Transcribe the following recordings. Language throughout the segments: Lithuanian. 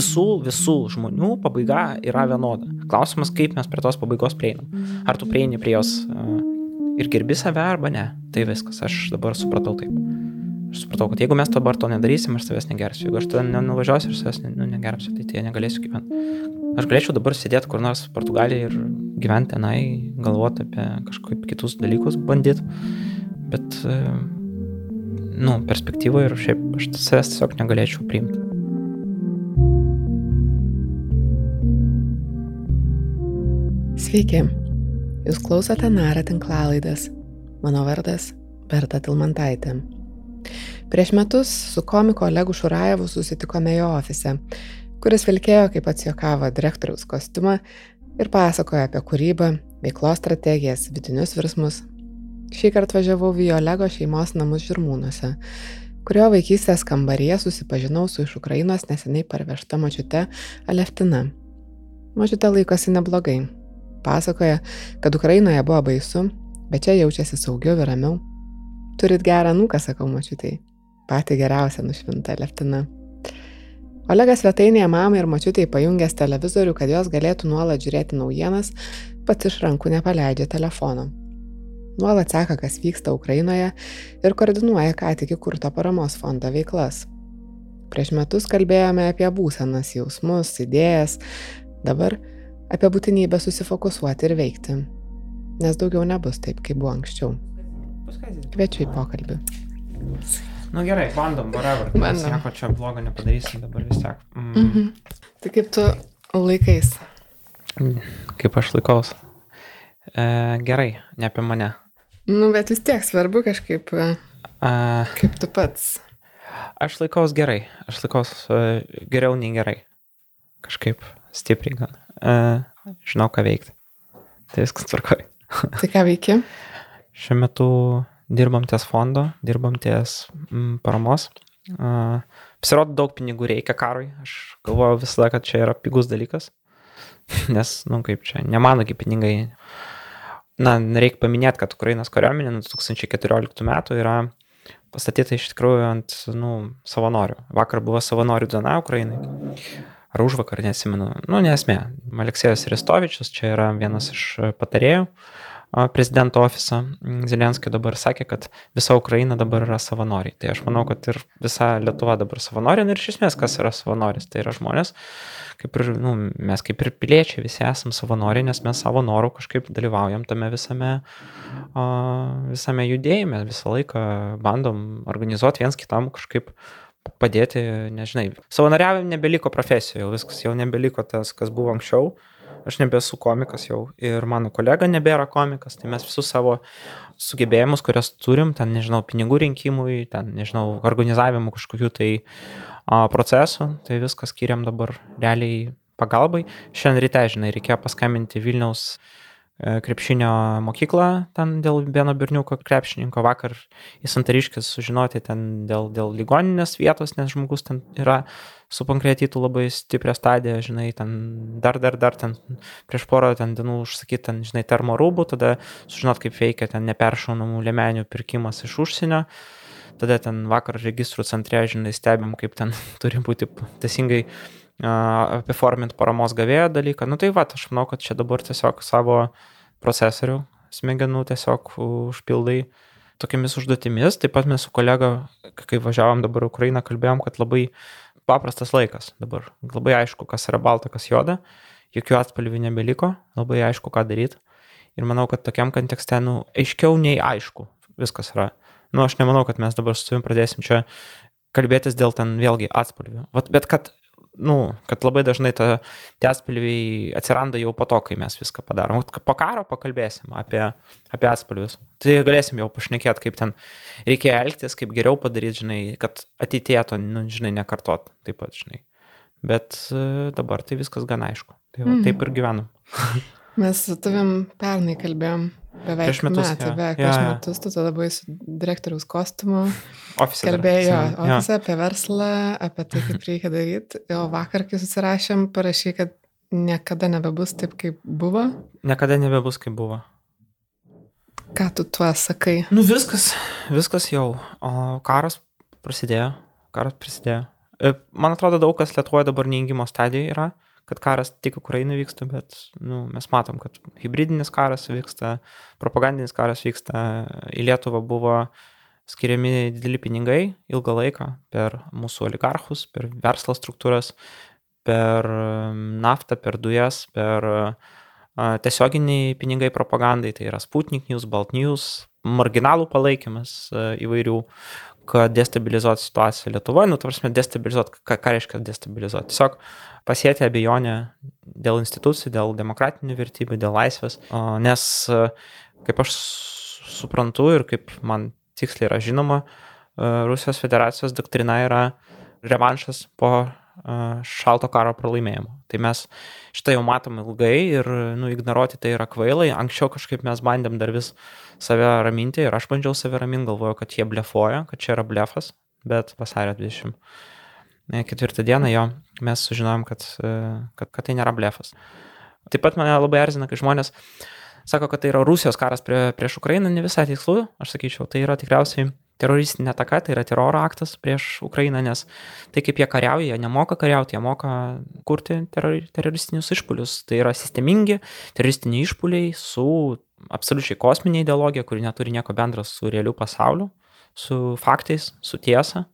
Visų, visų žmonių pabaiga yra vienoda. Klausimas, kaip mes prie tos pabaigos prieinam. Ar tu prieini prie jos uh, ir gerbi save arba ne. Tai viskas, aš dabar supratau taip. Aš supratau, kad jeigu mes dabar to nedarysim, aš savęs negersiu. Jeigu aš tada nenuvažiuosiu ir savęs nu, negersiu, tai tai negalėsiu gyventi. Aš galėčiau dabar sėdėti kur nors Portugalijoje ir gyventi tenai, galvoti apie kažkokius kitus dalykus, bandyti. Bet, nu, perspektyvoje ir šiaip aš savęs tiesiog negalėčiau priimti. Sveiki, jūs klausote Nara tinklalaidės. Mano vardas Berta Tilmantaitė. Prieš metus su komiku Olegu Šurajevu susitikome jo ofise, kuris vilkėjo, kaip pats juokavo, direktoriaus kostiumą ir pasakojo apie kūrybą, veiklos strategijas, vidinius virsmus. Šį kartą važiavau į Olego šeimos namus Žirmūnuose, kurio vaikystės kambaryje susipažinau su iš Ukrainos neseniai parvežta mačiute Aleftina. Mačiute laikosi neblogai. Pasakoja, kad Ukrainoje buvo baisu, bet čia jaučiasi saugiau ir ramiau. Turit gerą nuką, sakau mačiutai. Pati geriausia nušvinta leptina. Olegas svetainėje mamai ir mačiutai pajungęs televizorių, kad jos galėtų nuolat žiūrėti naujienas, pats iš rankų nepaleidžia telefono. Nuolat seka, kas vyksta Ukrainoje ir koordinuoja ką tik įkurto paramos fondo veiklas. Prieš metus kalbėjome apie būsenas, jausmus, idėjas, dabar apie būtinybę susifokusuoti ir veikti. Nes daugiau nebus taip, kaip buvo anksčiau. Kviečiu į pokalbį. Nu gerai, bandom, whatever. Bandom. Nieko čia blogo nepadarysim dabar vis tiek. Mm. Mhm. Tai kaip tu laikais? Kaip aš laikaus? E, gerai, ne apie mane. Nu, bet vis tiek svarbu kažkaip. A, kaip tu pats? Aš laikaus gerai. Aš laikaus uh, geriau nei gerai. Kažkaip stipriai gan. Uh, žinau, ką veikti. Tai viskas tvarkoj. tai ką veiki? Šiuo metu dirbam ties fondo, dirbam ties mm, paramos. Uh, pasirodo, daug pinigų reikia karui. Aš galvoju visada, kad čia yra pigus dalykas. Nes, nu kaip čia, ne manogi pinigai. Na, reikia paminėti, kad Ukrainos kariuomenė nuo 2014 metų yra pastatyta iš tikrųjų ant nu, savanorių. Vakar buvo savanorių diena Ukrainai. Ar už vakar, nesimenu. Nu, nesmė. Aleksėjas Restovičius čia yra vienas iš patarėjų. Uh, prezidento ofisą Zelenskio dabar sakė, kad visa Ukraina dabar yra savanoriai. Tai aš manau, kad ir visa Lietuva dabar savanoriai. Ir iš esmės, kas yra savanoris? Tai yra žmonės, kaip ir nu, mes kaip ir piliečiai visi esame savanoriai, nes mes savo norų kažkaip dalyvaujam tame visame, uh, visame judėjime, visą laiką bandom organizuoti viens kitam kažkaip padėti, nežinai. Savanoriavim nebeliko profesijoje, jau viskas jau nebeliko tas, kas buvo anksčiau. Aš nebesu komikas jau ir mano kolega nebėra komikas, tai mes visus savo sugebėjimus, kurias turim, ten, nežinau, pinigų rinkimui, ten, nežinau, organizavimų kažkokių tai a, procesų, tai viską skiriam dabar realiai pagalbai. Šiandien ryte, žinai, reikėjo paskambinti Vilniaus krepšinio mokyklą ten dėl vieno berniuko krepšininko vakar į Santariškis sužinoti ten dėl, dėl ligoninės vietos, nes žmogus ten yra supankretytų labai stiprią stadiją, žinai, ten dar, dar, dar ten prieš porą ten dienų užsakyti, ten, žinai, termorūbų, tada sužinot, kaip veikia ten neperšaunamų lėmenių pirkimas iš užsienio. Tada ten vakar registrų centre, žinai, stebim, kaip ten turi būti teisingai apiforminti paramos gavėjo dalyką. Nu tai va, aš manau, kad čia dabar tiesiog savo procesorių smegenų tiesiog užpildai tokiamis užduotimis. Taip pat mes su kolega, kai važiavom dabar Ukrainą, kalbėjom, kad labai paprastas laikas dabar. Labai aišku, kas yra balta, kas juoda. Jokių atspalvių nebeliko, labai aišku, ką daryti. Ir manau, kad tokiam kontekste, nu, aiškiau nei aišku viskas yra. Nu, aš nemanau, kad mes dabar su tavim pradėsim čia kalbėtis dėl ten vėlgi atspalvių. Vat, bet kad nu, kad labai dažnai ta, atspalviai atsiranda jau po to, kai mes viską padarom. Po karo pakalbėsim apie, apie atspalvius. Tai galėsim jau pašnekėti, kaip ten reikia elgtis, kaip geriau padaryti, žinai, kad ateityje to, nu, žinai, nekartot taip pat, žinai. Bet e, dabar tai viskas gan aišku. Tai va, mm. taip ir gyvenam. mes su tavim pernai kalbėjom Beveik prieš metus. Metai, ja. beveik prieš ja, ja. metus, tu tada buvai su direktoriaus kostiumu. Ofise. Kalbėjo ofise ja. apie verslą, apie tai, kaip reikia daryti. O vakar, kai susirašėm, parašy, kad niekada nebebus taip, kaip buvo. Niekada nebebus, kaip buvo. Ką tu tuo sakai? Nu viskas, viskas jau. O karas prasidėjo. karas prisidėjo. E, man atrodo, daug kas Lietuvoje dabar neįgymo stadijoje yra, kad karas tik Ukrainai vyksta, bet nu, mes matom, kad hybridinis karas vyksta, propagandinis karas vyksta, į Lietuvą buvo skiriami dideli pinigai ilgą laiką per mūsų oligarchus, per verslo struktūras, per naftą, per dujas, per tiesioginiai pinigai propagandai, tai yra Sputnik News, Balt News, marginalų palaikymas įvairių kad destabilizuoti situaciją Lietuvoje, nu, tarsi destabilizuoti, ką, ką reiškia destabilizuoti. Tiesiog pasėti abejonę dėl institucijų, dėl demokratinių vertybių, dėl laisvės, nes kaip aš suprantu ir kaip man tiksliai yra žinoma, Rusijos federacijos doktrina yra revanšas po šalto karo pralaimėjimo. Tai mes šitą jau matom ilgai ir nu, ignoruoti tai yra kvailai. Anksčiau kažkaip mes bandėm dar vis save raminti ir aš bandžiau save raminti, galvoju, kad jie blefuoja, kad čia yra blefas, bet vasario 24 dieną jo mes sužinojom, kad, kad, kad tai nėra blefas. Taip pat mane labai erzina, kai žmonės sako, kad tai yra Rusijos karas prie, prieš Ukrainą, ne visai tikslu, aš sakyčiau, tai yra tikriausiai teroristinė ataka, tai yra teroro aktas prieš Ukrainą, nes tai kaip jie kariauja, jie nemoka kariauti, jie moka kurti teroristinius išpolius. Tai yra sistemingi teroristiniai išpoliai su absoliučiai kosminė ideologija, kuri neturi nieko bendro su realiu pasauliu, su faktais, su tiesa.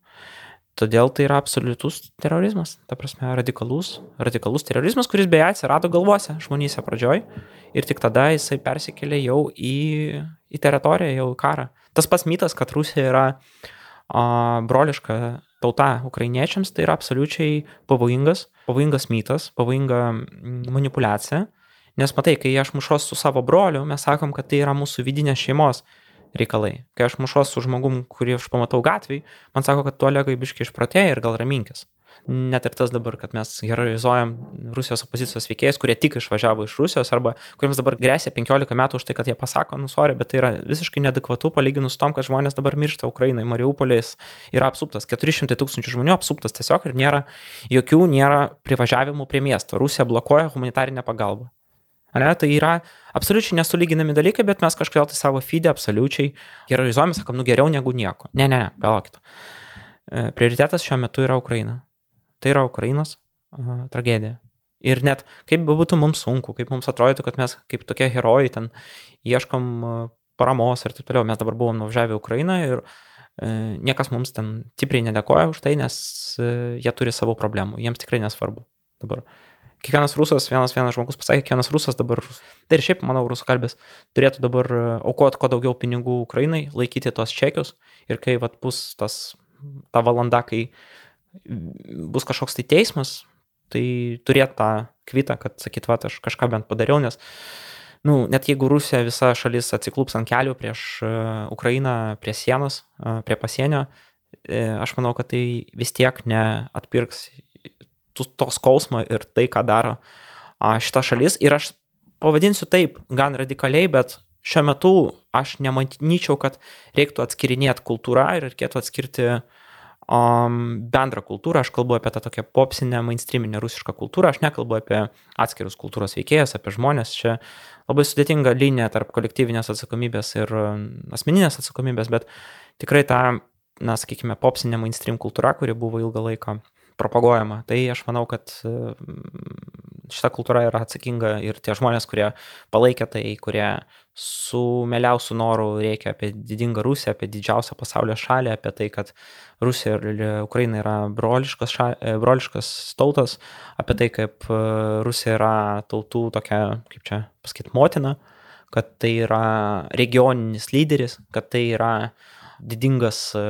Todėl tai yra absoliutus terorizmas, ta prasme, radikalus, radikalus terorizmas, kuris beje atsirado galvose žmonyse pradžioj ir tik tada jisai persikėlė jau į, į teritoriją, jau į karą. Tas pats mitas, kad Rusija yra a, broliška tauta ukrainiečiams, tai yra absoliučiai pavojingas, pavojingas mitas, pavojinga manipulacija, nes matai, kai aš mušos su savo broliu, mes sakom, kad tai yra mūsų vidinės šeimos reikalai. Kai aš mušos su žmogum, kurį aš pamatau gatvėje, man sako, kad tu olegai biški išprotėjai ir gal raminkis net ir tas dabar, kad mes heroizuojam Rusijos opozicijos veikėjus, kurie tik išvažiavo iš Rusijos arba kuriems dabar grėsia 15 metų už tai, kad jie pasako, nu, sorry, bet tai yra visiškai nedekvatu palyginus tom, kad žmonės dabar miršta Ukrainai, Mariupolis yra apsuptas, 400 tūkstančių žmonių apsuptas tiesiog ir nėra jokių nėra privažiavimų prie miesto. Rusija blokuoja humanitarinę pagalbą. Ne, tai yra absoliučiai nesulyginami dalykai, bet mes kažkodėl tai savo feedą absoliučiai heroizuojame, sakom, nu geriau negu nieko. Ne, ne, ne, palaukit. E, prioritetas šiuo metu yra Ukraina. Tai yra Ukrainos uh, tragedija. Ir net kaip būtų mums sunku, kaip mums atrodytų, kad mes kaip tokie herojai ten ieškom paramos ir taip toliau. Mes dabar buvom nuvažiavę į Ukrainą ir e, niekas mums ten stipriai nedėkoja už tai, nes e, jie turi savo problemų. Jiems tikrai nesvarbu. Dabar kiekvienas rusas, vienas vienas žmogus pasakė, kiekvienas rusas dabar, tai ir šiaip, manau, rusų kalbės, turėtų dabar aukoti kuo daugiau pinigų Ukrainai, laikyti tos čekius. Ir kai vat, bus tas, ta valanda, kai bus kažkoks tai teismas, tai turėt tą kvitą, kad sakyt, va, aš kažką bent padariau, nes, nu, net jeigu Rusija visa šalis atsiklūps ant kelių prieš uh, Ukrainą, prie sienos, uh, prie pasienio, aš manau, kad tai vis tiek neatpirks to skausmo ir tai, ką daro šita šalis. Ir aš pavadinsiu taip, gan radikaliai, bet šiuo metu aš nemanyčiau, kad reiktų atskirinėti kultūrą ir reikėtų atskirti um, bendrą kultūrą, aš kalbu apie tą tokią popsinę, mainstreaminę rusišką kultūrą, aš nekalbu apie atskirus kultūros veikėjas, apie žmonės, čia labai sudėtinga linija tarp kolektyvinės atsakomybės ir asmeninės atsakomybės, bet tikrai ta, na, sakykime, popsinė mainstream kultūra, kuri buvo ilgą laiką propaguojama. Tai aš manau, kad mm, šita kultūra yra atsakinga ir tie žmonės, kurie palaikė tai, kurie su meliausiu noru reikia apie didingą Rusiją, apie didžiausią pasaulio šalį, apie tai, kad Rusija ir Ukraina yra broliškas, ša, e, broliškas tautas, apie tai, kaip e, Rusija yra tautų tokia, kaip čia pasakyti, motina, kad tai yra regioninis lyderis, kad tai yra uh, didingas e,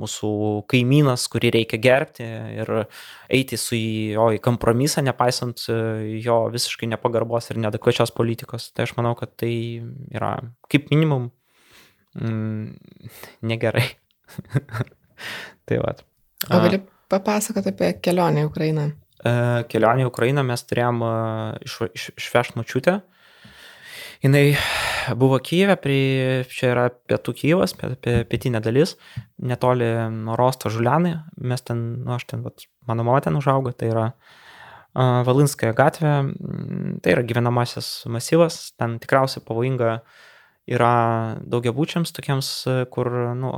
mūsų kaimynas, kurį reikia gerbti ir eiti su jo į kompromisą, nepaisant e, jo visiškai nepagarbos ir nedekvačios politikos. Tai aš manau, kad tai yra kaip minimum mm, negerai. tai va. O gali papasakoti apie kelionę į Ukrainą? E, kelionę į Ukrainą mes turėjom iš, iš, išvežti mačiutę jinai buvo Kyivė, prie, čia yra pietų Kyivas, pietinė dalis, netoli Rosto Žulianai, mes ten, nu aš ten, vat, mano mama ten užaugo, tai yra uh, Valinskaya gatvė, tai yra gyvenamasis masyvas, ten tikriausiai pavojinga yra daugiabučiams tokiems, kur, nu,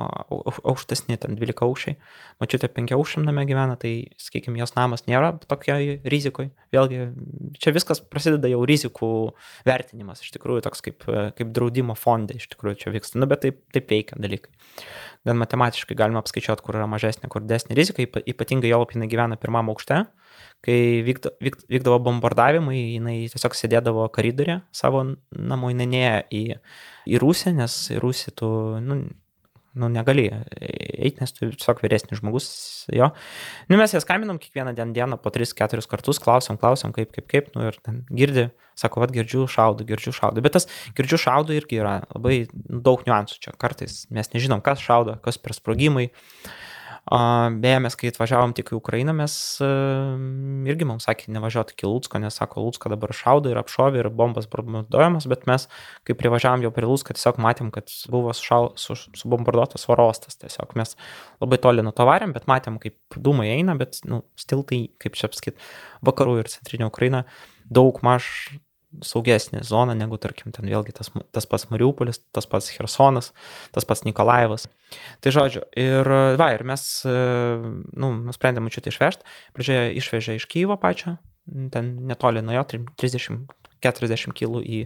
aukštesni, ten 12 aukščiai. Mačiute, 5 aukščiam name gyvena, tai, sakykime, jos namas nėra tokiai rizikoj. Vėlgi, čia viskas prasideda jau rizikų vertinimas, iš tikrųjų, toks kaip, kaip draudimo fondai, iš tikrųjų, čia vyksta. Nu, bet taip, taip veikia dalykai. Gan matematiškai galima apskaičiuoti, kur yra mažesnė, kur didesnė rizika, ypatingai jo lapinai gyvena pirmam aukšte kai vykdo, vyk, vykdavo bombardavimai, jinai tiesiog sėdėdavo koridorė savo namų, jinai neėjo į, į Rusiją, nes į Rusiją tu, nu, nu negali eiti, nes tu tiesiog vyresnis žmogus jo. Nu, mes jas skambinam kiekvieną dieną, dieną po 3-4 kartus, klausom, klausom, kaip, kaip, kaip, nu ir ten girdi, sako, vad girdžiu šaudu, girdžiu šaudu. Bet tas girdžiu šaudu irgi yra labai daug niuansų čia. Kartais mes nežinom, kas šaudo, kas per sprogimai. Uh, Beje, mes kai atvažiavom tik į Ukrainą, mes irgi mums sakė nevažiuoti iki Lūtsko, nes sako, Lūtsko dabar šaudo ir apšovė ir bombas bombarduojamas, bet mes, kai privažiavom jau prie Lūtsko, tiesiog matėm, kad buvo sušau, su, subombarduotas varostas. Tiesiog mes labai toli nuo to varėm, bet matėm, kaip dūmai eina, bet, nu, stiltai, kaip čia apskait, vakarų ir centrinė Ukraina daug maž saugesnė zona negu, tarkim, ten vėlgi tas, tas pats Mariupolis, tas pats Hersonas, tas pats Nikolaevas. Tai žodžiu, ir, va, ir mes, nu, nusprendėme čia išvežti. Pradžioje išvežė iš Kyivo pačio, ten netoli nuo jo, 30-40 kg į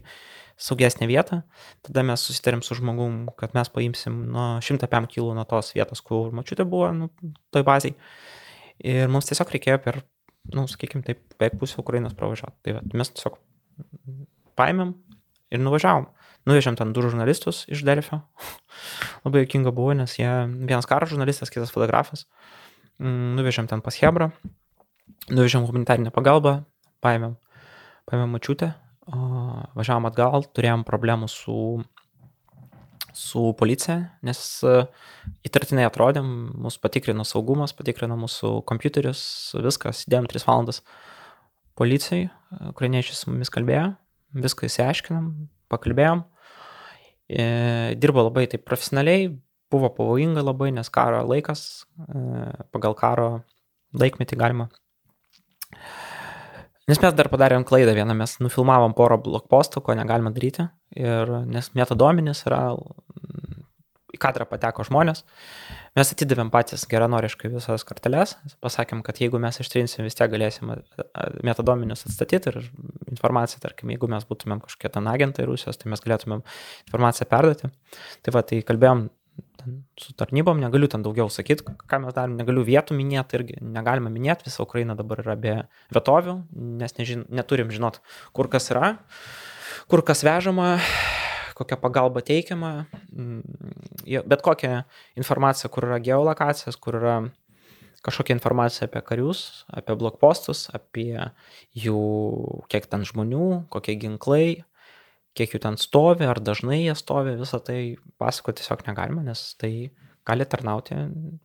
saugesnę vietą. Tada mes susitarėm su žmogum, kad mes paimsim nuo 105 kg nuo tos vietos, kur mačiutė buvo, nu, toj baziai. Ir mums tiesiog reikėjo per, nu, sakykime, taip, beveik pusę Ukrainos pravažiuoti. Tai va, mes tiesiog paėmėm ir nuvažiavom. Nuvežėm ten du žurnalistus iš Delfio. Labai jokinga buvo, nes jie vienas karo žurnalistas, kitas fotografas. Mm, nuvežėm ten pas Hebrą, nuvežėm humanitarinę pagalbą, paėmėm, paėmėm mačiutę, važiavom atgal, turėjom problemų su, su policija, nes e, įtartinai atrodėm, mus patikrino saugumas, patikrino mūsų kompiuterius, viskas, sėdėjom 3 valandas policijai, ukrainiečiai su mumis kalbėjo, viską įsiaiškinam, pakalbėjom. E, dirbo labai taip profesionaliai, buvo pavojinga labai, nes karo laikas, e, pagal karo laikmetį galima. Nes mes dar padarėm klaidą vieną, mes nufilmavom porą blokpostų, ko negalima daryti. Ir nes metadominis yra, kadrą pateko žmonės. Mes atidavėm patys geranoriškai visas korteles, pasakėm, kad jeigu mes ištrinsim, vis tiek galėsim metadominius atstatyti ir informaciją, tarkim, jeigu mes būtumėm kažkokie ten agentai Rusijos, tai mes galėtumėm informaciją perduoti. Tai va, tai kalbėjom su tarnybom, negaliu ten daugiau sakyti, ką mes darom, negaliu vietų minėti irgi, negalime minėti, visa Ukraina dabar yra be vietovių, nes nežin, neturim žinot, kur kas yra, kur kas vežama, kokia pagalba teikiama, mm, bet kokia informacija, kur yra geolokacijas, kur yra kažkokia informacija apie karius, apie blokpostus, apie jų, kiek ten žmonių, kokie ginklai, kiek jų ten stovi, ar dažnai jie stovi, visą tai pasakoti tiesiog negalima, nes tai gali tarnauti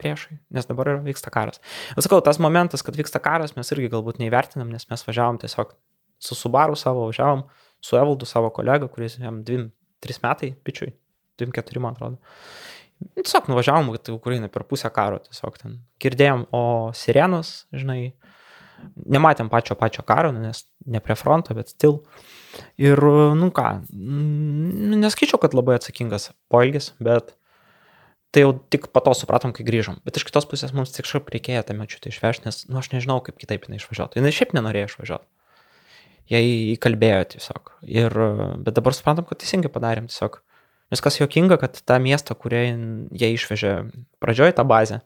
priešai, nes dabar vyksta karas. Sakau, tas momentas, kad vyksta karas, mes irgi galbūt neįvertinam, nes mes važiavom tiesiog su Subaru savo, važiavom su Evaldu savo kolega, kuris jam dvim trys metai, pičiui, 24 man atrodo. Tiesiog nuvažiavom į Ukrainą per pusę karo, tiesiog ten girdėjom, o sirenos, žinai, nematėm pačio pačio karo, nes ne prie fronto, bet stil. Ir, nu ką, neskaičiau, kad labai atsakingas poilgis, bet tai jau tik po to supratom, kai grįžom. Bet iš kitos pusės mums tik šiaip reikėjo tą mečiutę išvežti, nes, nu, aš nežinau, kaip kitaip jinai išvažiuotų. Jinai šiaip nenorėjo išvažiuoti jie įkalbėjo tiesiog. Ir, bet dabar suprantam, kad teisingai padarėm tiesiog. Nes kas jokinga, kad tą miestą, kurią jie išvežė pradžioje, tą bazę,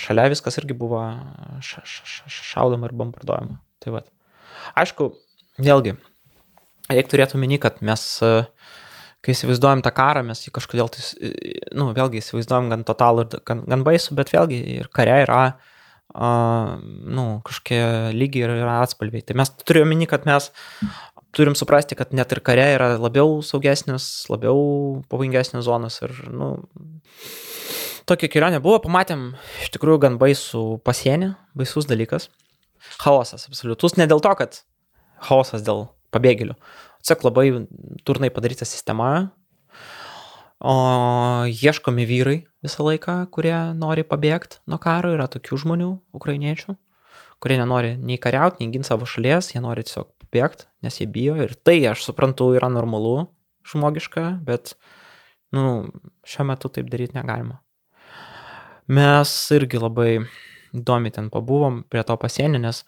šalia viskas irgi buvo ša, ša, ša, šaudoma ir bombarduojama. Tai va. Aišku, vėlgi, reikia turėti omeny, kad mes, kai įsivaizduojam tą karą, mes jį kažkodėl, tai, nu, vėlgi įsivaizduojam gan totalų ir gan, gan baisų, bet vėlgi ir kare yra a, nu, kažkokie lygiai yra atspalviai. Tai mes turime meni, kad mes turim suprasti, kad net ir kare yra labiau saugesnis, labiau pavojingesnis zonas ir, nu, tokia kelionė buvo, pamatėm iš tikrųjų gan baisų pasienį, baisus dalykas. Chaosas absoliutus, ne dėl to, kad chaosas dėl pabėgėlių. Tiesiog labai turnai padaryta sistema, o ieškomi vyrai visą laiką, kurie nori pabėgti nuo karo, yra tokių žmonių, ukrainiečių, kurie nenori nei kariauti, nei ginti savo šalies, jie nori tiesiog pabėgti, nes jie bijo ir tai, aš suprantu, yra normalu, žmogiška, bet, nu, šiuo metu taip daryti negalima. Mes irgi labai įdomi ten pabuvom prie to pasienio, nes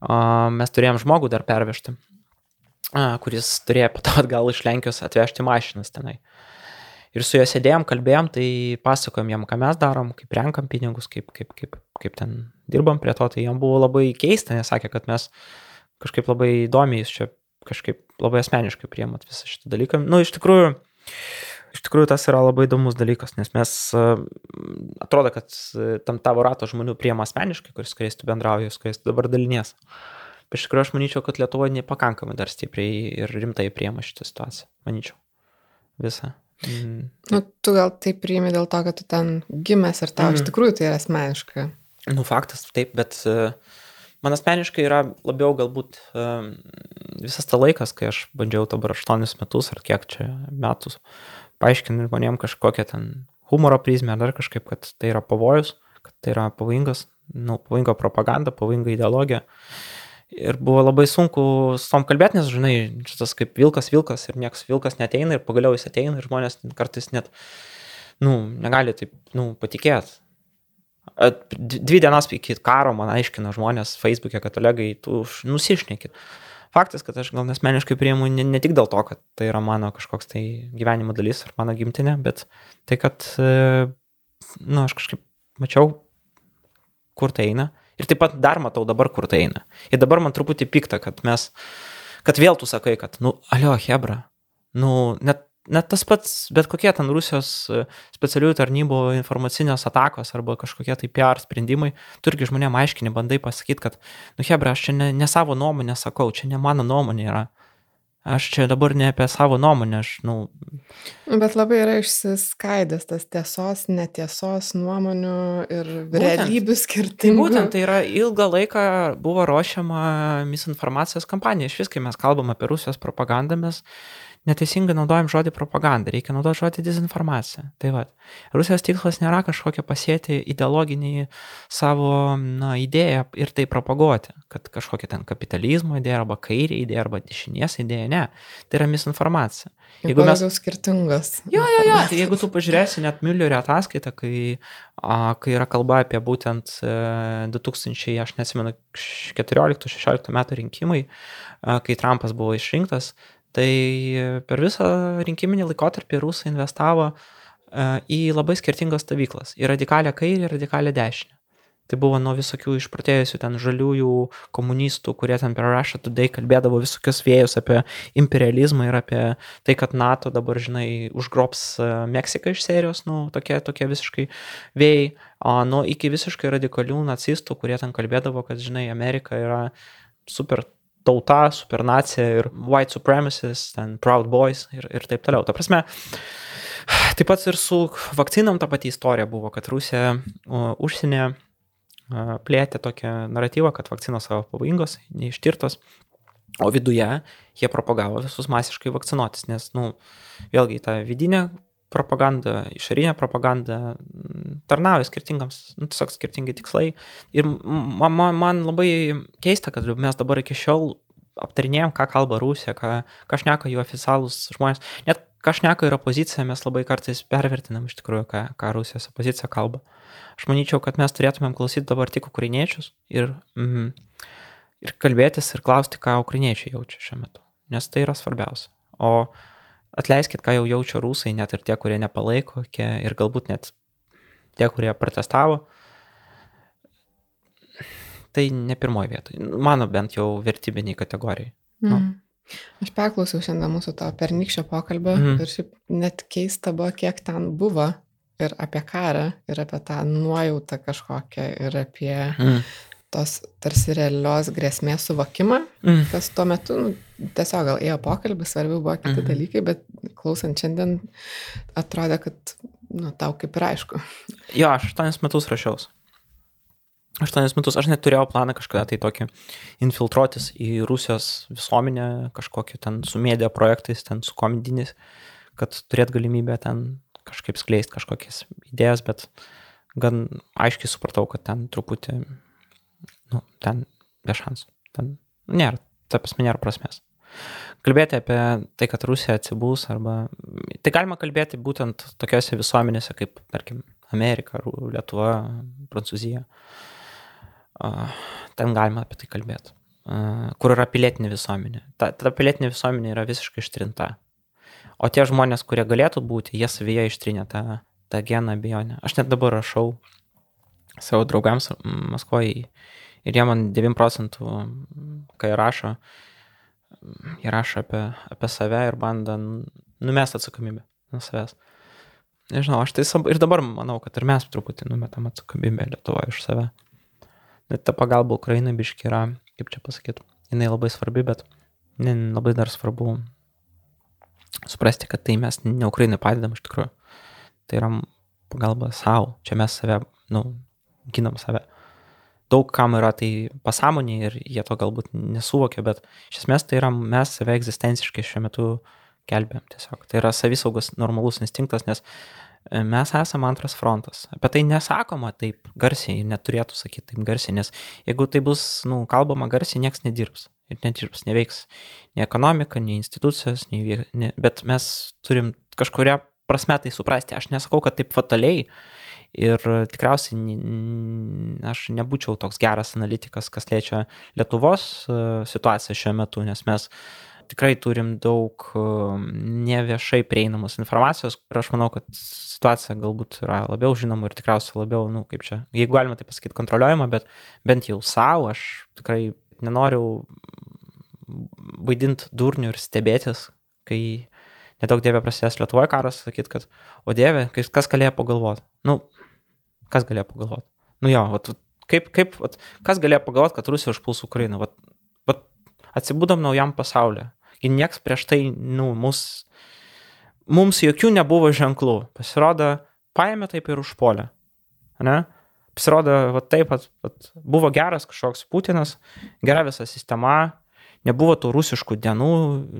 a, mes turėjom žmogų dar pervežti, a, kuris turėjo po to atgal iš Lenkijos atvežti mašinas tenai. Ir su juo sėdėjom, kalbėjom, tai pasakojom jam, ką mes darom, kaip renkam pinigus, kaip, kaip, kaip, kaip ten dirbam prie to, tai jam buvo labai keista, nes sakė, kad mes kažkaip labai įdomiai čia kažkaip labai asmeniškai priemat visą šitą dalyką. Nu, iš tikrųjų, iš tikrųjų tas yra labai įdomus dalykas, nes mes, atrodo, kad tam tavo rato žmonių priema asmeniškai, kuris, kuriais tu bendrauji, su kuriais tu dabar dalinies. Iš tikrųjų aš manyčiau, kad Lietuvoje nepakankamai dar stipriai ir rimtai priema šitą situaciją. Manyčiau. Visą. Mm. Nu, tu gal tai priimi dėl to, kad tu ten gimęs ir tau mm. iš tikrųjų tai yra asmeniška. Nu, faktas, taip, bet uh, man asmeniškai yra labiau galbūt um, visas tas laikas, kai aš bandžiau dabar 8 metus ar kiek čia metus paaiškinti žmonėm kažkokią ten humoro prizmę ar dar kažkaip, kad tai yra pavojus, kad tai yra pavojingas, nu, pavojinga propaganda, pavojinga ideologija. Ir buvo labai sunku su tom kalbėti, nes, žinai, šitas kaip vilkas vilkas ir niekas vilkas neteina ir pagaliau jis ateina ir žmonės kartais net, nu, negali taip, nu, patikėti. Dvi dienas iki karo man aiškina žmonės Facebook'e, kad kolegai, tu nusišnekit faktas, kad aš gal nesmeniškai priimu ne, ne tik dėl to, kad tai yra mano kažkoks tai gyvenimo dalis ar mano gimtinė, bet tai, kad, na, e, nu, aš kažkaip mačiau, kur tai eina. Ir taip pat dar matau dabar, kur tai eina. Ir dabar man truputį pikta, kad mes, kad vėl tu sakai, kad, nu, alio, Hebra, nu, net net tas pats, bet kokie ten Rusijos e, specialiųjų tarnybų informacinės atakos arba kažkokie tai PR sprendimai, tu irgi žmonėm aiškini, bandai pasakyti, kad, nu hebra, aš čia ne, ne savo nuomonę sakau, čia ne mano nuomonė yra. Aš čia dabar ne apie savo nuomonę, aš, nu. Bet labai yra išsiskaidęs tas tiesos, netiesos nuomonių ir būtent, realybių skirtingų. Tai būtent tai yra ilgą laiką buvo ruošiama misinformacijos kampanija. Iš vis, kai mes kalbam apie Rusijos propagandą, mes neteisingai naudojam žodį propaganda, reikia naudoti žodį dezinformacija. Tai va, Rusijos tikslas nėra kažkokia pasėti ideologinį savo na, idėją ir tai propaguoti, kad kažkokia ten kapitalizmo idėja arba kairė idėja arba dešinės idėja, ne, tai yra misinformacija. Jeigu mes skirtingos. Jo, jo, jo, tai jeigu tu pažiūrėsi net Müllerio ataskaitą, kai, a, kai yra kalba apie būtent e, 2000, aš nesimenu, 14-16 metų rinkimai, a, kai Trumpas buvo išrinktas, Tai per visą rinkiminį laikotarpį rusai investavo e, į labai skirtingas stovyklas - į radikalią kairę ir radikalią dešinę. Tai buvo nuo visokių išprotėjusių ten žaliųjų komunistų, kurie ten per Russia Today kalbėdavo visokius vėjus apie imperializmą ir apie tai, kad NATO dabar, žinai, užgrobs e, Meksiką iš serijos, nu, tokie, tokie visiškai vėjai, o nu, iki visiškai radikalių nacistų, kurie ten kalbėdavo, kad, žinai, Amerika yra super tauta, supernacija ir white supremacists, ten proud boys ir, ir taip toliau. Ta prasme, taip pat ir su vakcinom ta pati istorija buvo, kad Rusija užsienė uh, plėtė tokią naratyvą, kad vakcinos savo pavojingos, neištirtos, o viduje jie propagavo visus masiškai vakcinuotis, nes, nu, vėlgi ta vidinė propaganda, išorinė propaganda tarnauja skirtingams, nu, tiesiog skirtingi tikslai. Ir man, man, man labai keista, kad mes dabar iki šiol aptarinėjom, ką kalba Rusija, ką, ką šneka jų oficialūs žmonės. Net ką šneka ir opozicija, mes labai kartais pervertinam iš tikrųjų, ką, ką Rusijos opozicija kalba. Aš manyčiau, kad mes turėtumėm klausyti dabar tik ukrainiečius ir, mm, ir kalbėtis ir klausti, ką ukrainiečiai jaučia šiuo metu. Nes tai yra svarbiausia. O atleiskit, ką jau jaučia rusai, net ir tie, kurie nepalaiko, ir galbūt net tie, kurie protestavo. Tai ne pirmoji vietoje. Mano bent jau vertybiniai kategorijai. Nu. Mm. Aš perklausiau šiandien mūsų to pernykščio pokalbio mm. ir šiaip net keista buvo, kiek ten buvo ir apie karą, ir apie tą nuojautą kažkokią, ir apie mm tos tarsi realios grėsmės suvokimą, mm. kas tuo metu nu, tiesiog gal ėjo pokalbis, svarbiau buvo kiti mm. dalykai, bet klausant šiandien atrodė, kad nu, tau kaip ir aišku. Jo, aš 8 metus rašiaus. 8 metus aš net turėjau planą kažkada tai tokį infiltruotis į Rusijos visuomenę, kažkokį ten su medija projektais, ten su komedinis, kad turėt galimybę ten kažkaip skleisti kažkokias idėjas, bet gan aiškiai supratau, kad ten truputį nu, ten be šansų. Ten nėra, ta prasme, nėra prasmės. kalbėti apie tai, kad Rusija atsibūs, arba tai galima kalbėti būtent tokiuose visuomenėse kaip, tarkim, Amerika, Lietuva, Prancūzija. Ten galima apie tai kalbėti. Kur yra pilietinė visuomenė. Ta, ta pilietinė visuomenė yra visiškai ištrinta. O tie žmonės, kurie galėtų būti, jie savyje ištrinė tą, tą geną abejonę. Aš net dabar rašau savo draugams Maskvoje ir jie man 9 procentų, kai rašo, jie rašo apie, apie save ir bando numest atsakomybę nuo savęs. Nežinau, aš tai ir dabar manau, kad ir mes truputį numetam atsakomybę Lietuvoje iš save. Net ta pagalba Ukrainai biški yra, kaip čia pasakyti, jinai labai svarbi, bet ne, labai dar svarbu suprasti, kad tai mes ne Ukrainai padedam iš tikrųjų. Tai yra pagalba savo, čia mes save, nu, ginam save daug kam yra tai pasąmonė ir jie to galbūt nesuvokia, bet iš esmės tai yra mes save egzistenciškai šiuo metu gelbėm tiesiog. Tai yra savisaugos normalus instinktas, nes e, mes esame antras frontas. Apie tai nesakoma taip garsiai, neturėtų sakyti taip garsiai, nes jeigu tai bus, nu, kalbama garsiai, niekas nedirbs. Ir nedirbs, neveiks nei ekonomika, nei institucijos, nei, ne, bet mes turim kažkuria prasme tai suprasti. Aš nesakau, kad taip fataliai, uh, Ir tikriausiai aš nebūčiau toks geras analitikas, kas liečia Lietuvos e, situaciją šiuo metu, nes mes tikrai turim daug e, neviešai prieinamos informacijos ir aš manau, kad situacija galbūt yra labiau žinoma ir tikriausiai labiau, nu, kaip čia, jeigu galima tai pasakyti, kontroliuojama, bet bent jau savo aš tikrai nenoriu vaidinti durnių ir stebėtis, kai nedaug dievė prasidės Lietuvoje karas, sakyt, kad, o dievė, kas galėjo pagalvoti. Nu, Kas galėjo pagalvoti? Nu jo, vat, kaip, kaip, vat, kas galėjo pagalvoti, kad Rusija užpuls Ukrainą? Vat, vat, atsibūdom naujam pasaulyje. Ir nieks prieš tai, nu, mus, mums jokių nebuvo ženklų. Pasirodo, paėmė taip ir užpolė. Ne? Pasirodo, va taip, vat, vat, buvo geras kažkoks Putinas, gera visa sistema, nebuvo tų rusiškų dienų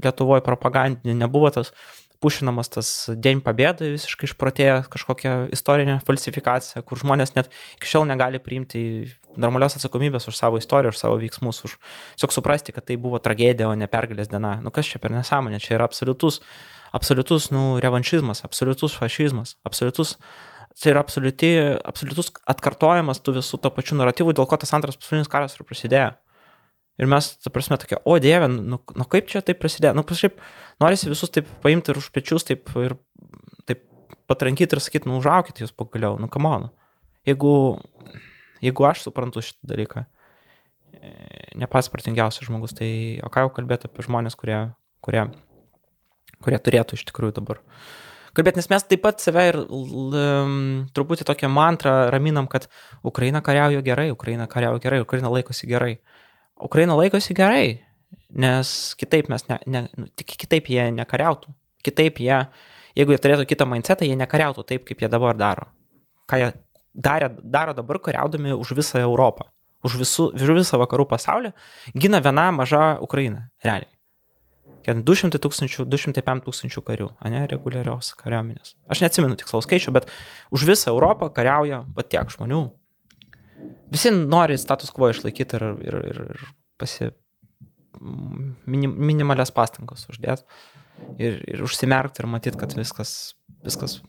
Lietuvoje propagandinių, nebuvo tas pušinamas tas Dien Pabėdai visiškai išprotėję kažkokia istorinė falsifikacija, kur žmonės net iki šiol negali priimti normalios atsakomybės už savo istoriją, už savo veiksmus, už tiesiog suprasti, kad tai buvo tragedija, o ne pergalės diena. Nu kas čia per nesąmonė, čia yra absoliutus, absoliutus, nu, revanšizmas, absoliutus fašizmas, absoliutus tai yra absoliuti, absoliutus atkartojimas tų visų to pačių naratyvų, dėl ko tas antras pasaulinis karas ir prasidėjo. Ir mes, ta prasme, tokia, o dieve, nu, nu kaip čia taip prasidėjo? Nu, kažkaip norisi visus taip paimti ir už pečius taip ir taip patrankyti ir sakyti, nu, užaukit jūs pagaliau, nu, kamonu. Jeigu, jeigu aš suprantu šitą dalyką, e, ne pats pratingiausias žmogus, tai o ką jau kalbėti apie žmonės, kurie, kurie, kurie turėtų iš tikrųjų dabar kalbėti, nes mes taip pat save ir um, truputį tokią mantrą raminam, kad Ukraina kariauja gerai, Ukraina kariauja gerai, Ukraina laikosi gerai. Ukraina laikosi gerai, nes kitaip mes, ne, ne, nu, tik kitaip jie nekariautų. Kitaip jie, jeigu jie turėtų kitą mindsetą, jie nekariautų taip, kaip jie dabar daro. Ką jie darė, daro dabar kariaudami už visą Europą, už, visų, už visą vakarų pasaulį, gina viena maža Ukraina, realiai. 200 tūkstančių, 205 tūkstančių karių, ne, reguliarios kariuomenės. Aš neatsimenu tikslaus skaičių, bet už visą Europą kariauja pat tiek žmonių visi nori status quo išlaikyti ir, ir, ir, ir pasi, minim, minimalias pastangas uždėti ir, ir užsimerkti ir matyti, kad viskas, viskas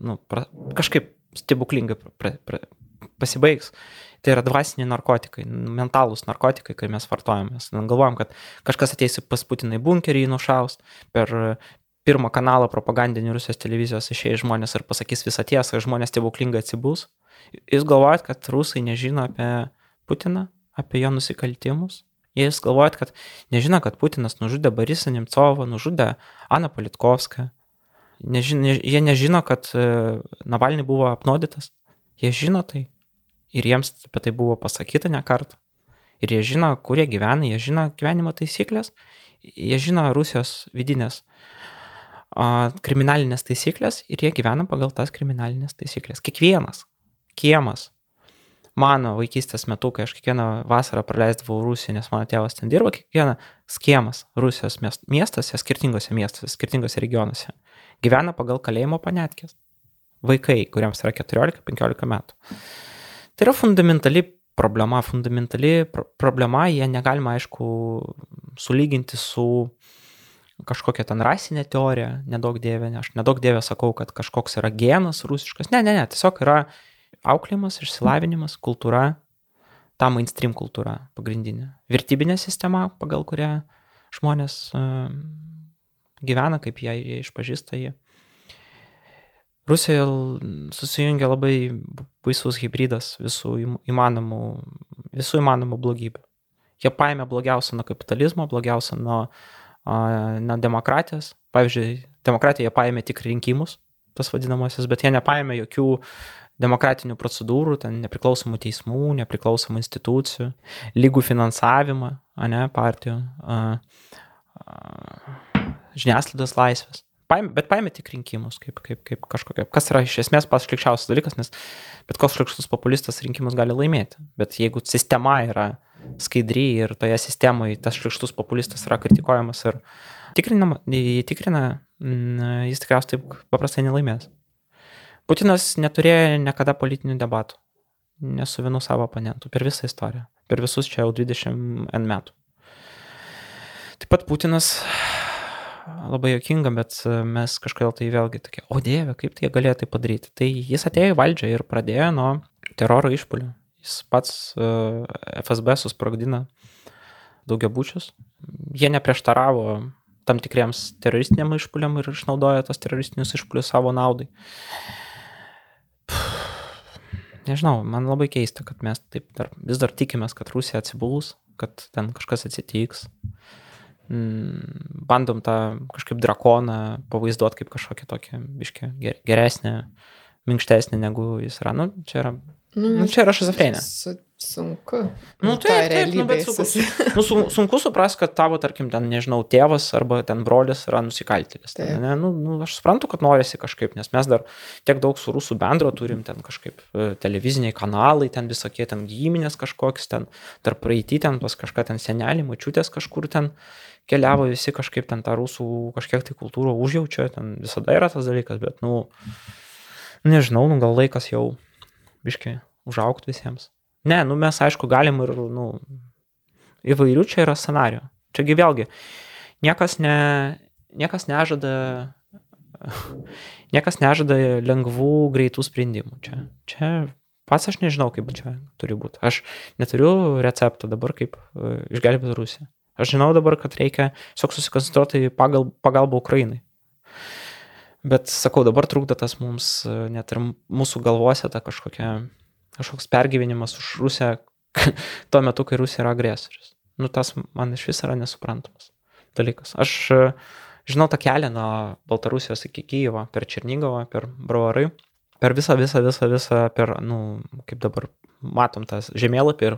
nu, pra, kažkaip stebuklingai pra, pra, pasibaigs. Tai yra dvasiniai narkotikai, mentalūs narkotikai, kai mes vartojame. Mes galvojam, kad kažkas ateis pas Putinai bunkerį, nušaus per pirmą kanalą propagandinį Rusijos televizijos išėjai žmonės ir pasakys visą tiesą, žmonės stebuklingai atsibūs. Jūs galvojat, kad rusai nežino apie Putiną, apie jo nusikaltimus? Jūs galvojat, kad nežino, kad Putinas nužudė Borisą Nemcovą, nužudė Aną Politkovską. Nežin, ne, jie nežino, kad e, Navalny buvo apnuodytas. Jie žino tai. Ir jiems apie tai buvo pasakyta ne kartą. Ir jie žino, kur jie gyvena, jie žino gyvenimo taisyklės, jie žino Rusijos vidinės kriminalinės taisyklės ir jie gyvena pagal tas kriminalinės taisyklės. Kiekvienas, kiemas. Mano vaikystės metu, kai aš kiekvieną vasarą praleisdavau Rusiją, nes mano tėvas ten dirbo, kiekvieną skiemas Rusijos miestuose, skirtingose miestuose, skirtingose regionuose, gyvena pagal kalėjimo panetkės. Vaikai, kuriems yra 14-15 metų. Tai yra fundamentali problema, fundamentali pro problema, jie negalima, aišku, sulyginti su kažkokia ten rasinė teorija, nedaug dievė, ne, aš nedaug dievė sakau, kad kažkoks yra genas rusiškas. Ne, ne, ne, tiesiog yra auklėjimas, išsilavinimas, kultūra, ta mainstream kultūra pagrindinė. Vertybinė sistema, pagal kurią žmonės uh, gyvena, kaip jie, jie išpažįsta jį. Rusijoje susijungia labai baisus hybridas visų įmanomų, visų įmanomų blogybių. Jie paėmė blogiausią nuo kapitalizmo, blogiausią nuo, nuo demokratijos. Pavyzdžiui, demokratiją jie paėmė tik rinkimus, tas vadinamasis, bet jie nepaėmė jokių demokratinių procedūrų, ten nepriklausomų teismų, nepriklausomų institucijų, lygų finansavimą, ne, partijų, a, a, žiniasklaidos laisvės. Paėmė, bet paėmė tik rinkimus, kaip, kaip, kaip kažkokia, kas yra iš esmės pats šlikščiausias dalykas, nes bet koks šlikštus populistas rinkimus gali laimėti. Bet jeigu sistema yra skaidri ir toje sistemoje tas šlikštus populistas yra kritikuojamas ir tikrinama, tikrina, jis tikriausiai taip paprastai nelaimės. Putinas neturėjo niekada politinių debatų, ne su vienu savo oponentu per visą istoriją, per visus čia jau 20 N metų. Taip pat Putinas labai jokinga, bet mes kažkodėl tai vėlgi tokie, o dieve, kaip tai jie galėjo tai padaryti. Tai jis atėjo į valdžią ir pradėjo nuo teroro išpolių. Jis pats e, FSB susprogdina daugiabučius. Jie neprieštaravo tam tikriems teroristiniam išpoliam ir išnaudoja tos teroristinius išpolius savo naudai. Nežinau, man labai keista, kad mes taip dar, vis dar tikimės, kad Rusija atsibūs, kad ten kažkas atsitiks. Mm, bandom tą kažkaip drakoną pavaizduoti kaip kažkokią tokią biškę geresnę, minkštesnę negu jis yra. Nu, čia yra, nu, nu, čia yra šizofrenija. Su, sunku. Nu, tai taip, nu, bet sunku, nu, su, sunku suprasti, kad tavo, tarkim, ten, nežinau, tėvas arba ten brolis yra nusikaltėlis. Ten, ne? Nu, nu, aš suprantu, kad norisi kažkaip, nes mes dar tiek daug su rusų bendro turim, ten kažkaip e, televiziniai kanalai, ten visokie ten giminės kažkoks, ten tarp praeitį, ten pas kažką ten senelį, mačiutės kažkur ten keliavo visi kažkaip ten tą rusų kažkiek tai kultūrą užjaučia, ten visada yra tas dalykas, bet, nu, nežinau, nu, gal laikas jau biškai užaukti visiems. Ne, nu, mes aišku galim ir, nu, įvairių čia yra scenarijų. Čiagi vėlgi, niekas, ne, niekas nežada niekas nežada lengvų, greitų sprendimų. Čia, čia pats aš nežinau, kaip čia turi būti. Aš neturiu recepto dabar, kaip uh, išgelbėti Rusiją. Aš žinau dabar, kad reikia tiesiog susikoncentruoti į pagal, pagalbą Ukrainai. Bet sakau, dabar trukdo tas mums, net ir mūsų galvose ta kažkokia, kažkoks pergyvenimas už Rusiją tuo metu, kai Rusija yra agresorius. Nu, tas man iš vis yra nesuprantamas dalykas. Aš žinau tą kelią nuo Baltarusijos iki Kyjevo, per Černygovą, per Bravarai, per visą, visą, visą, visą, per, nu, kaip dabar matom tas žemėlapį ir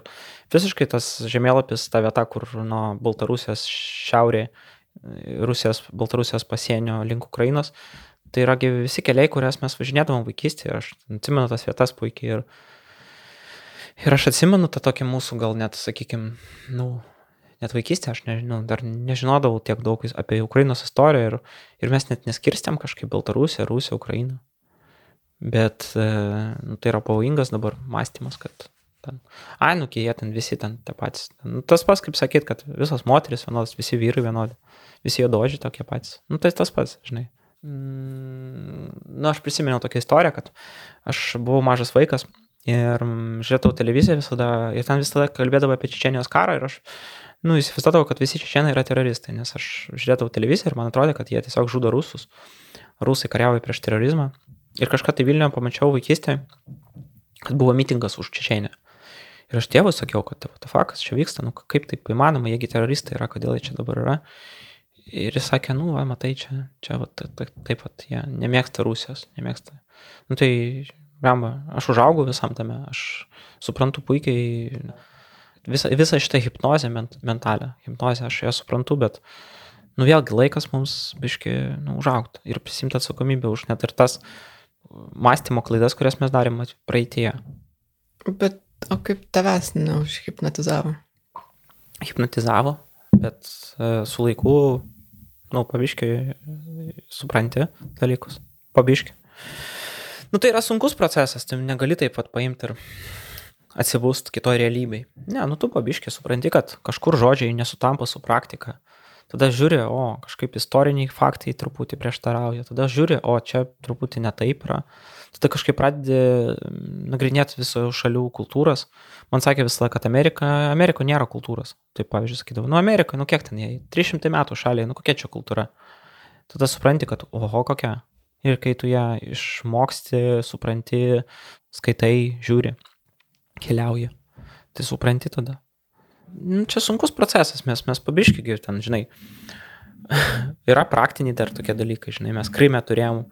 visiškai tas žemėlapis, ta vieta, kur nuo Baltarusijos šiaurė, Rusijos, Baltarusijos pasienio link Ukrainos, tai yra visi keliai, kurias mes važinėdavom vaikystėje, aš atsimenu tas vietas puikiai ir, ir aš atsimenu tą tokį mūsų gal net, sakykime, nu, net vaikystėje aš nežinau, dar nežinodavau tiek daug apie Ukrainos istoriją ir, ir mes net neskirstėm kažkaip Baltarusiją, Rusiją, Ukrainą. Bet e, nu, tai yra pavojingas dabar mąstymas, kad ten, ai, nu, jie ten visi ten tie patys. Nu, tas pats, kaip sakyt, kad visos moteris vienodas, visi vyrai vienodi, visi juodožiai tokie patys. Nu, tai tas pats, žinai. Mm, nu, aš prisiminiau tokią istoriją, kad aš buvau mažas vaikas ir žiūrėdavau televiziją visada, ir ten visada kalbėdavo apie Čečenijos karą ir aš, nu, įsivaizduodavau, kad visi čečenai yra teroristai, nes aš žiūrėdavau televiziją ir man atrodė, kad jie tiesiog žudo rusus. Rusai kariauja prieš terorizmą Ir kažką tai Vilniuje pamačiau vaikystėje, kad buvo mitingas už Čečenę. Ir aš tėvui sakiau, kad what the fuck, čia vyksta, nu kaip taip įmanoma, jiegi teroristai yra, kodėl jie čia dabar yra. Ir jis sakė, nu, va, matai, čia, čia va, taip pat, jie nemėgsta Rusijos, nemėgsta. Nu tai, bamba, aš užaugau visam tame, aš suprantu puikiai visą, visą šitą hipnozę ment, mentalę, hipnozę aš ją suprantu, bet, nu vėlgi laikas mums biški, nu, užaugti ir prisimti atsakomybę už net ir tas mąstymo klaidas, kurias mes darėm praeitie. Bet o kaip tavęs neužhipnotizavo? Hipnotizavo, bet e, su laiku, nu, pabiškiai supranti dalykus. Pabiškiai. Nu, tai yra sunkus procesas, tai negali taip pat paimti ir atsibūst kitoj realybei. Ne, nu tu pabiškiai supranti, kad kažkur žodžiai nesutampa su praktika. tada žiūri, o kažkaip istoriniai faktai truputį prieštarauja, tada žiūri, o čia truputį netaip yra, tada kažkaip pradedi mm, nagrinėti visų šalių kultūras. Man sakė visą laiką, kad Amerika, Amerikoje nėra kultūros. Taip, pavyzdžiui, sakydavau, nu Amerikoje, nu kiek ten jie, 300 metų šaliai, nu kokia čia kultūra. Tada supranti, kad oho kokia. Ir kai tu ją išmoksti, supranti, skaitai, žiūri, keliauji, tai supranti tada nu, čia sunkus procesas, mes, mes pabiškiai ir ten, žinai, yra praktiniai dar tokie dalykai, žinai, mes Kryme turėjom,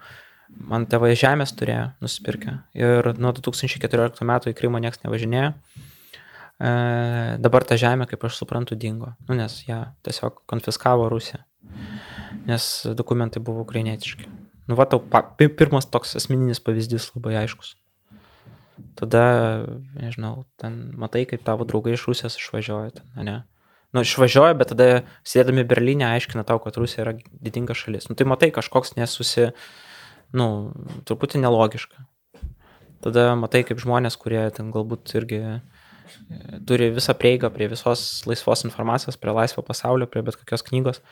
man tėvai žemės turėjo nusipirkę ir nuo 2014 metų į Krymą niekas nevažinėjo. E, dabar ta žemė, kaip aš suprantu, dingo, nu, nes ją tiesiog konfiskavo Rusija, nes dokumentai buvo ukrainietiški. Nu, va, tau pirmas toks asmeninis pavyzdys labai aiškus. Tada, nežinau, ten matai, kaip tavo draugai iš Rusijos išvažiuoja, ten, ne? Nu, išvažiuoja, bet tada sėdami Berlyne aiškina tau, kad Rusija yra didinga šalis. Nu, tai matai, kažkoks nesusi, nu, truputį nelogiška. Tada matai, kaip žmonės, kurie ten galbūt irgi turi visą prieigą prie visos laisvos informacijos, prie laisvo pasaulio, prie bet kokios knygos,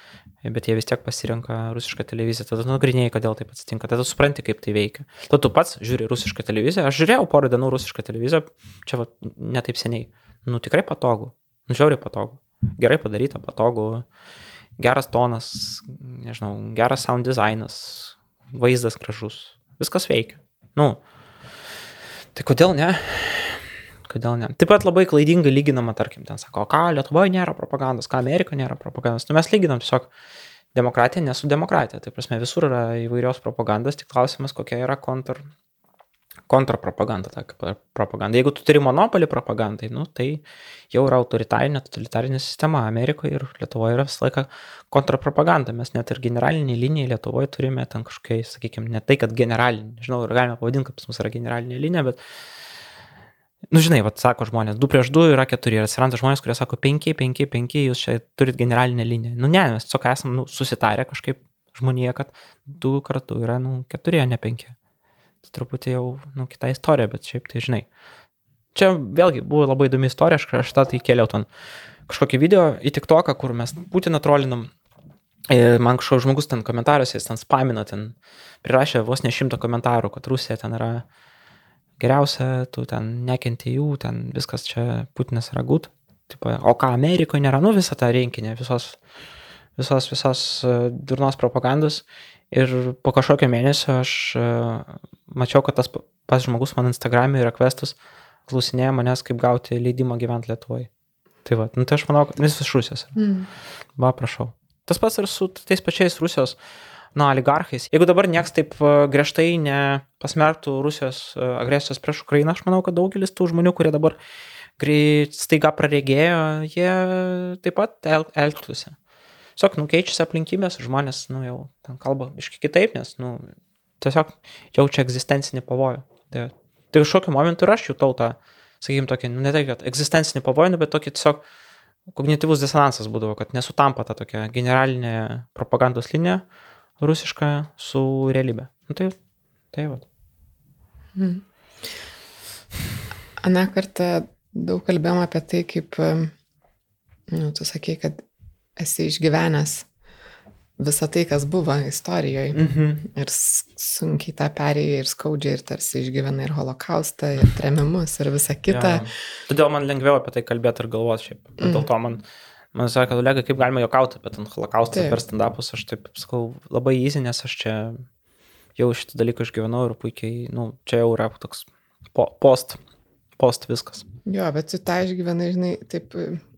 bet jie vis tiek pasirenka rusišką televiziją. Tada nagrinėjai, kodėl taip atsitinka, tada supranti, kaip tai veikia. Tada tu pats žiūri rusišką televiziją, aš žiūrėjau porą dienų rusišką televiziją, čia va, netaip seniai. Nu tikrai patogu, nu žiauriai patogu, gerai padaryta, patogu, geras tonas, nežinau, geras sound designas, vaizdas gražus, viskas veikia. Nu, tai kodėl ne? Kodėl ne. Taip pat labai klaidingai lyginama, tarkim, ten sako, ką Lietuvoje nėra propagandos, ką Amerikoje nėra propagandos. Nu, mes lyginam tiesiog demokratiją ne su demokratija. Tai prasme, visur yra įvairios propagandos, tik klausimas, kokia yra kontr, kontrapropaganda, ta propaganda. Jeigu tu turi monopolį propagandai, nu, tai jau yra autoritarinė, totalitarinė sistema Amerikoje ir Lietuvoje yra visą laiką kontrapropaganda. Mes net ir generalinį liniją Lietuvoje turime ten kažkokiai, sakykime, ne tai, kad generalinį, žinau, ir galime pavadinti, kad pas mus yra generalinė linija, bet Nu, žinai, vat, sako žmonės, 2 prieš 2 yra 4 ir atsiranda žmonės, kurie sako 5, 5, 5, jūs čia turit generalinę liniją. Nu, ne, mes tiesiog esame nu, susitarę kažkaip žmonėje, kad 2 kartų yra, nu, 4, o ne 5. Tai truputį jau, nu, kita istorija, bet šiaip tai žinai. Čia vėlgi buvo labai įdomi istorija, aš kažką tai kėliau ten kažkokį video į TikToką, kur mes Putiną trolinam. Ir man kažkoks žmogus ten komentaruose, jis ten spamino, ten prirašė vos ne šimtą komentarų, kad Rusija ten yra geriausia, tu ten nekenti jų, ten viskas čia Putinas yra gut. Tipo, o ką Amerikoje nėra, nu visą tą rinkinį, visos, visos, visos e, durnos propagandos. Ir po kažkokio mėnesio aš uh, mačiau, kad tas pas žmogus man Instagram'e ir requestus klausinėja manęs, kaip gauti leidimą gyventi Lietuvoje. Tai va, nu tai aš manau, kad vis iš Rusijos. Mm. Va, prašau. Tas pats ir su tais pačiais Rusijos uh, na, oligarchais. Jeigu dabar nieks taip e, griežtai nepasmerktų Rusijos e, agresijos prieš Ukrainą, aš manau, kad daugelis tų žmonių, kurie dabar staiga praregėjo, jie taip pat el elgtųsi. Tiesiog, nu, keičiasi aplinkybės, žmonės, nu, jau ten kalba iški kitaip, nes, nu, tiesiog jaučia egzistencinį pavojų. Tai, tai kažkokiu momentu ir aš jutau tą, sakykime, tokį, nu, ne tai, kad egzistencinį pavojų, nu, bet tokį tiesiog kognityvus disonansas būdavo, kad nesutampa ta tokia generalinė propagandos linija rusišką su realybė. Nu, tai, tai va. Hmm. Aną kartą daug kalbėjom apie tai, kaip, nu, tu sakei, kad esi išgyvenęs visą tai, kas buvo istorijoje. Mm -hmm. Ir sunkiai tą perėjai ir skaudžiai, ir tarsi išgyvenai ir holokaustą, ir tremimus, ir visą kitą. Ja. Todėl man lengviau apie tai kalbėti ir galvoti šiaip. Mm. Dėl to man Man sakė, Olega, kaip galima juokauti apie ten holokaustą per stand-upus, aš taip sakau, labai easy, nes aš čia jau šitą dalyką išgyvenau ir puikiai, nu, čia jau yra toks po, post, post viskas. Jo, bet tu tą išgyvenai, žinai, taip,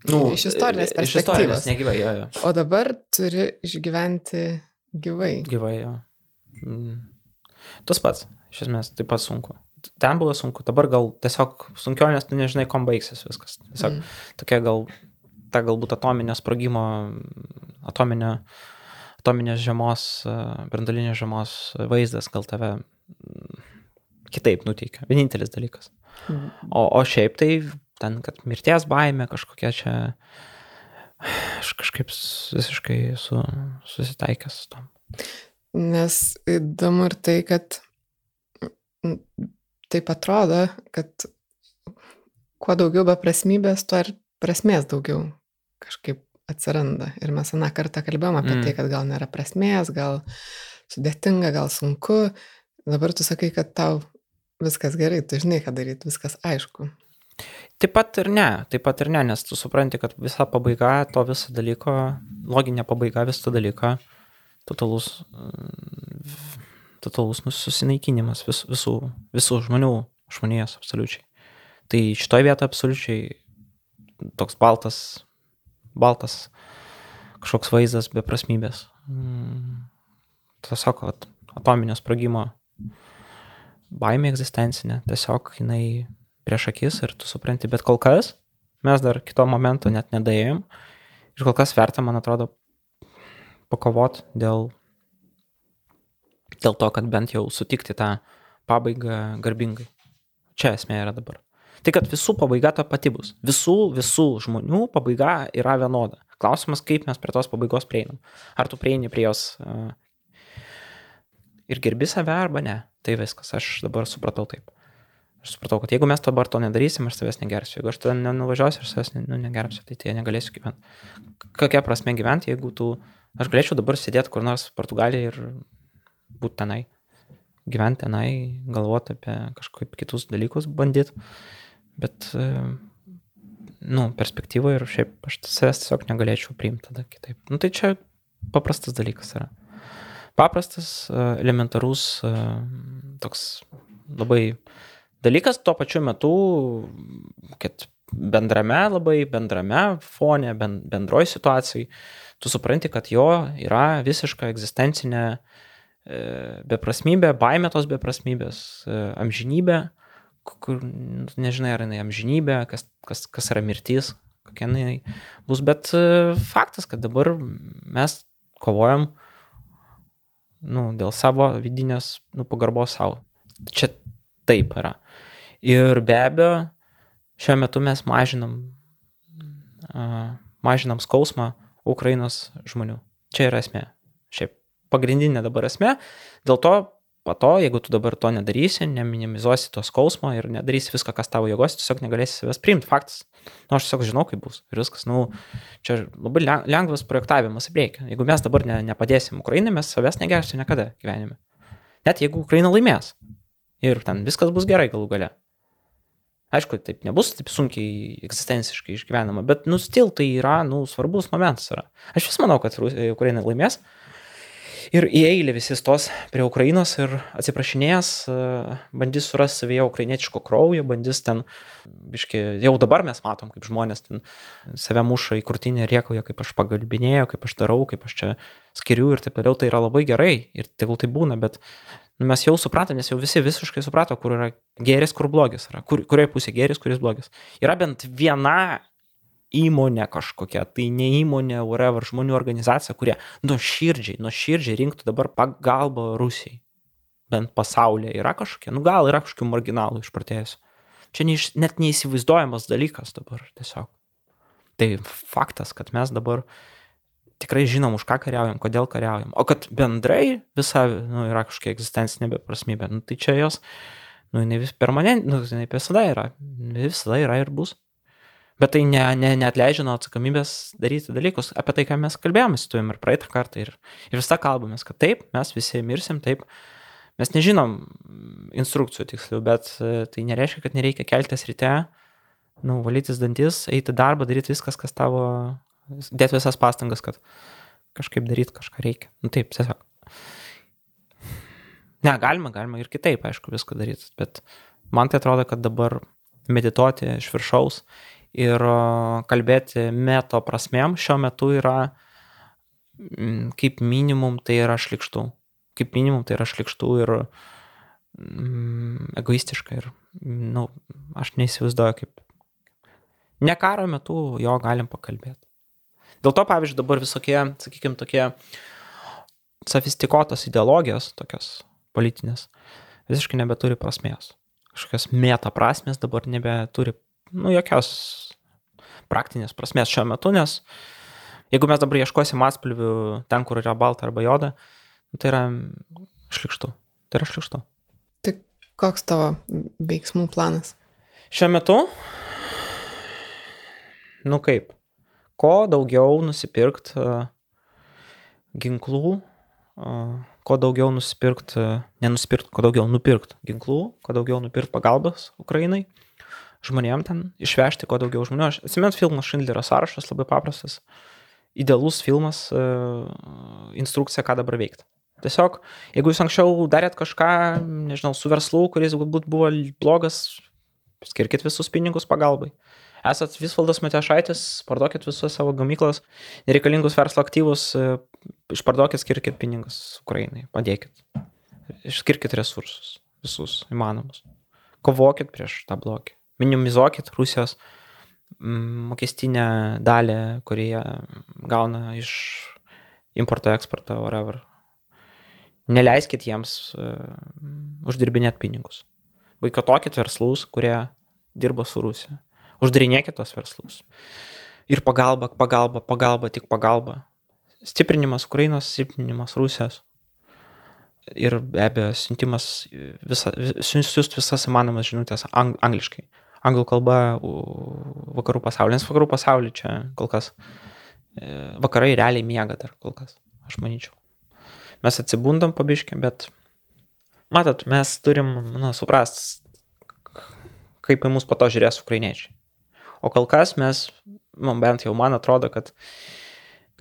nu, iš istorinės perspektyvos. Iš istorinės, negyvai, jo, jo. O dabar turi išgyventi gyvai. Gyvai, jo. Mm. Tas pats, iš esmės, taip pat sunku. Ten buvo sunku, dabar gal tiesiog sunkiau, nes tu nežinai, kom baigsis viskas. Tiesiog mm. tokia gal ta galbūt atominio sprogimo, atominio, atominės žiemos, brandalinės žiemos vaizdas gal tave kitaip nuteikia. Vienintelis dalykas. Mhm. O, o šiaip tai ten, kad mirties baime kažkokia čia, aš kažkaip visiškai su, susitaikęs su tom. Nes įdomu ir tai, kad taip atrodo, kad kuo daugiau beprasmybės, tuo ir prasmės daugiau kažkaip atsiranda. Ir mes aną kartą kalbėjom apie mm. tai, kad gal nėra prasmės, gal sudėtinga, gal sunku. Dabar tu sakai, kad tau viskas gerai, tu žinai, ką daryti, viskas aišku. Taip pat ir ne, taip pat ir ne, nes tu supranti, kad visa pabaiga to viso dalyko, loginė pabaiga viso dalyko, totalus, totalus susinaikinimas vis, visų, visų žmonių, žmonijos absoliučiai. Tai šitoje vietoje absoliučiai toks baltas, baltas kažkoks vaizdas beprasmybės. Mm, tiesiog atominio sprogimo baimė egzistencinė, tiesiog jinai prieš akis ir tu supranti, bet kol kas mes dar kito momento net nedaėjom ir kol kas verta, man atrodo, pakovot dėl, dėl to, kad bent jau sutikti tą pabaigą garbingai. Čia esmė yra dabar. Tai kad visų pabaiga ta pati bus. Visų, visų žmonių pabaiga yra vienoda. Klausimas, kaip mes prie tos pabaigos prieinam. Ar tu prieini prie jos uh, ir gerbi save arba ne. Tai viskas. Aš dabar supratau taip. Aš supratau, kad jeigu mes dabar to nedarysim, aš savęs negersiu. Jeigu aš tada nenuvažiuosiu ir savęs nu, negersiu, tai tai negalėsiu gyventi. Kokia prasme gyventi, jeigu tu... Aš galėčiau dabar sėdėti kur nors Portugalijoje ir būti tenai. Gyventi tenai, galvoti apie kažkokius kitus dalykus, bandyti. Bet, e, nu, perspektyvoje ir šiaip aš savęs tiesiog negalėčiau priimti tada kitaip. Nu, tai čia paprastas dalykas yra. Paprastas, e, elementarus, e, toks labai dalykas tuo pačiu metu, kad bendrame labai, bendrame fone, bendroj situacijai, tu supranti, kad jo yra visiška egzistencinė beprasmybė, baimė tos beprasmybės, amžinybė, kur nežinai, ar jinai amžinybė, kas, kas, kas yra mirtis, kokia jinai bus, bet e, faktas, kad dabar mes kovojam nu, dėl savo vidinės nu, pagarbos savo. Čia taip yra. Ir be abejo, šiuo metu mes mažinam, mažinam skausmą Ukrainos žmonių. Čia yra esmė. Šiaip pagrindinė dabar esmė. Dėl to, po to, jeigu tu dabar to nedarysi, neminimizuosi to skausmo ir nedarysi viską, kas tavo jėgos, tiesiog negalėsi savęs priimti. Faktas. Nu, aš tiesiog žinau, kaip bus. Ir viskas, nu, čia labai lengvas projektavimas į priekį. Jeigu mes dabar ne, nepadėsim Ukrainai, mes savęs negersim niekada gyvenime. Net jeigu Ukraina laimės. Ir ten viskas bus gerai galų gale. Aišku, taip nebus taip sunkiai egzistenciškai išgyvenama, bet, nu, stil tai yra, nu, svarbus momentas yra. Aš vis manau, kad Ukraina laimės. Ir į eilę visi stos prie Ukrainos ir atsiprašinės, bandys surasti savyje ukrainietiško kraujo, bandys ten, biški, jau dabar mes matom, kaip žmonės ten save muša į krūtinę ir riekauja, kaip aš pagalbinėjau, kaip aš darau, kaip aš čia skiriu ir taip toliau, tai yra labai gerai ir tegul tai būna, bet nu, mes jau supratome, nes jau visi visiškai suprato, kur yra geris, kur blogis yra, kur, kurioje pusėje geris, kuris blogis. Yra bent viena įmonė kažkokia, tai ne įmonė, whatever, žmonių organizacija, kurie nuoširdžiai, nuoširdžiai rinktų dabar pagalbą Rusijai. Bent pasaulyje yra kažkokie, nu gal yra kažkokių marginalų išpratėjusių. Čia neiš, net neįsivaizduojamas dalykas dabar tiesiog. Tai faktas, kad mes dabar tikrai žinom, už ką kariaujam, kodėl kariaujam. O kad bendrai visa nu, yra kažkokia egzistencinė beprasmybė, nu, tai čia jos, nu, ne vis permanent, nu, jinai visada yra, visada yra ir bus. Bet tai ne, ne, neatleidžia nuo atsakomybės daryti dalykus, apie tai, ką mes kalbėjome su tavim ir praeitą kartą. Ir, ir visą kalbamės, kad taip, mes visi mirsim, taip. Mes nežinom instrukcijų tiksliau, bet e, tai nereiškia, kad nereikia keltis ryte, nu, valytis dantis, eiti darbą, daryti viskas, kas tavo dėti visas pastangas, kad kažkaip daryti kažką reikia. Nu taip, tiesiog. Ne, galima, galima ir kitaip, aišku, viską daryti, bet man tai atrodo, kad dabar medituoti iš viršaus ir kalbėti meto prasmėm šiuo metu yra kaip minimum tai yra šlikštų. Kaip minimum tai yra šlikštų ir mm, egoistiška ir, na, nu, aš neįsivaizduoju, kaip. Ne karo metu jo galim pakalbėti. Dėl to, pavyzdžiui, dabar visokie, sakykime, tokie sofistikuotos ideologijos, tokios politinės, visiškai nebeturi prasmės. Kažkokios meta prasmės dabar nebeturi, nu, jokios praktinės prasmės šiuo metu, nes jeigu mes dabar ieškosim atspalvių ten, kur yra balta arba joda, tai yra šlikštu. Tai yra šlikštu. Tai koks tavo veiksmų planas? Šiuo metu, nu kaip, Ko daugiau nusipirkt uh, ginklų, uh, kuo daugiau nusipirkt, uh, nenusipirkt, kuo daugiau nupirkt ginklų, kuo daugiau nupirkt pagalbos Ukrainai, žmonėm ten išvežti kuo daugiau žmonių. Aš atsimenu filmą Šindlerio sąrašas, labai paprastas, idealus filmas, uh, instrukcija, ką dabar veikti. Tiesiog, jeigu jūs anksčiau darėt kažką, nežinau, su verslu, kuris galbūt buvo blogas, skirkit visus pinigus pagalbai. Esat Visvaldas Matešaitis, parduokit visus savo gamyklas, nereikalingus verslo aktyvus, e, išparduokit, skirkit pinigus Ukrainai, padėkit. Išskirkit resursus, visus įmanomus. Kovokit prieš tą blogį. Minimizuokit Rusijos mm, mokestinę dalį, kurie gauna iš importo, eksporto, whatever. Neleiskit jiems uh, uždirbinėti pinigus. Vaikotokit verslus, kurie dirba su Rusija. Uždarinėkit tos verslus. Ir pagalba, pagalba, pagalba, tik pagalba. Stiprinimas Ukrainos, silpninimas Rusijos. Ir be abejo, siuntimas, visa, siūst visas įmanomas žinutės ang, angliškai. Anglų kalba vakarų pasaulyje, nes vakarų pasaulyje čia kol kas e, vakarai realiai miega dar kol kas, aš manyčiau. Mes atsibundam pabiškiai, bet matot, mes turim, na, suprast, kaip į mus po to žiūrės ukrainiečiai. O kol kas mes, man bent jau man atrodo, kad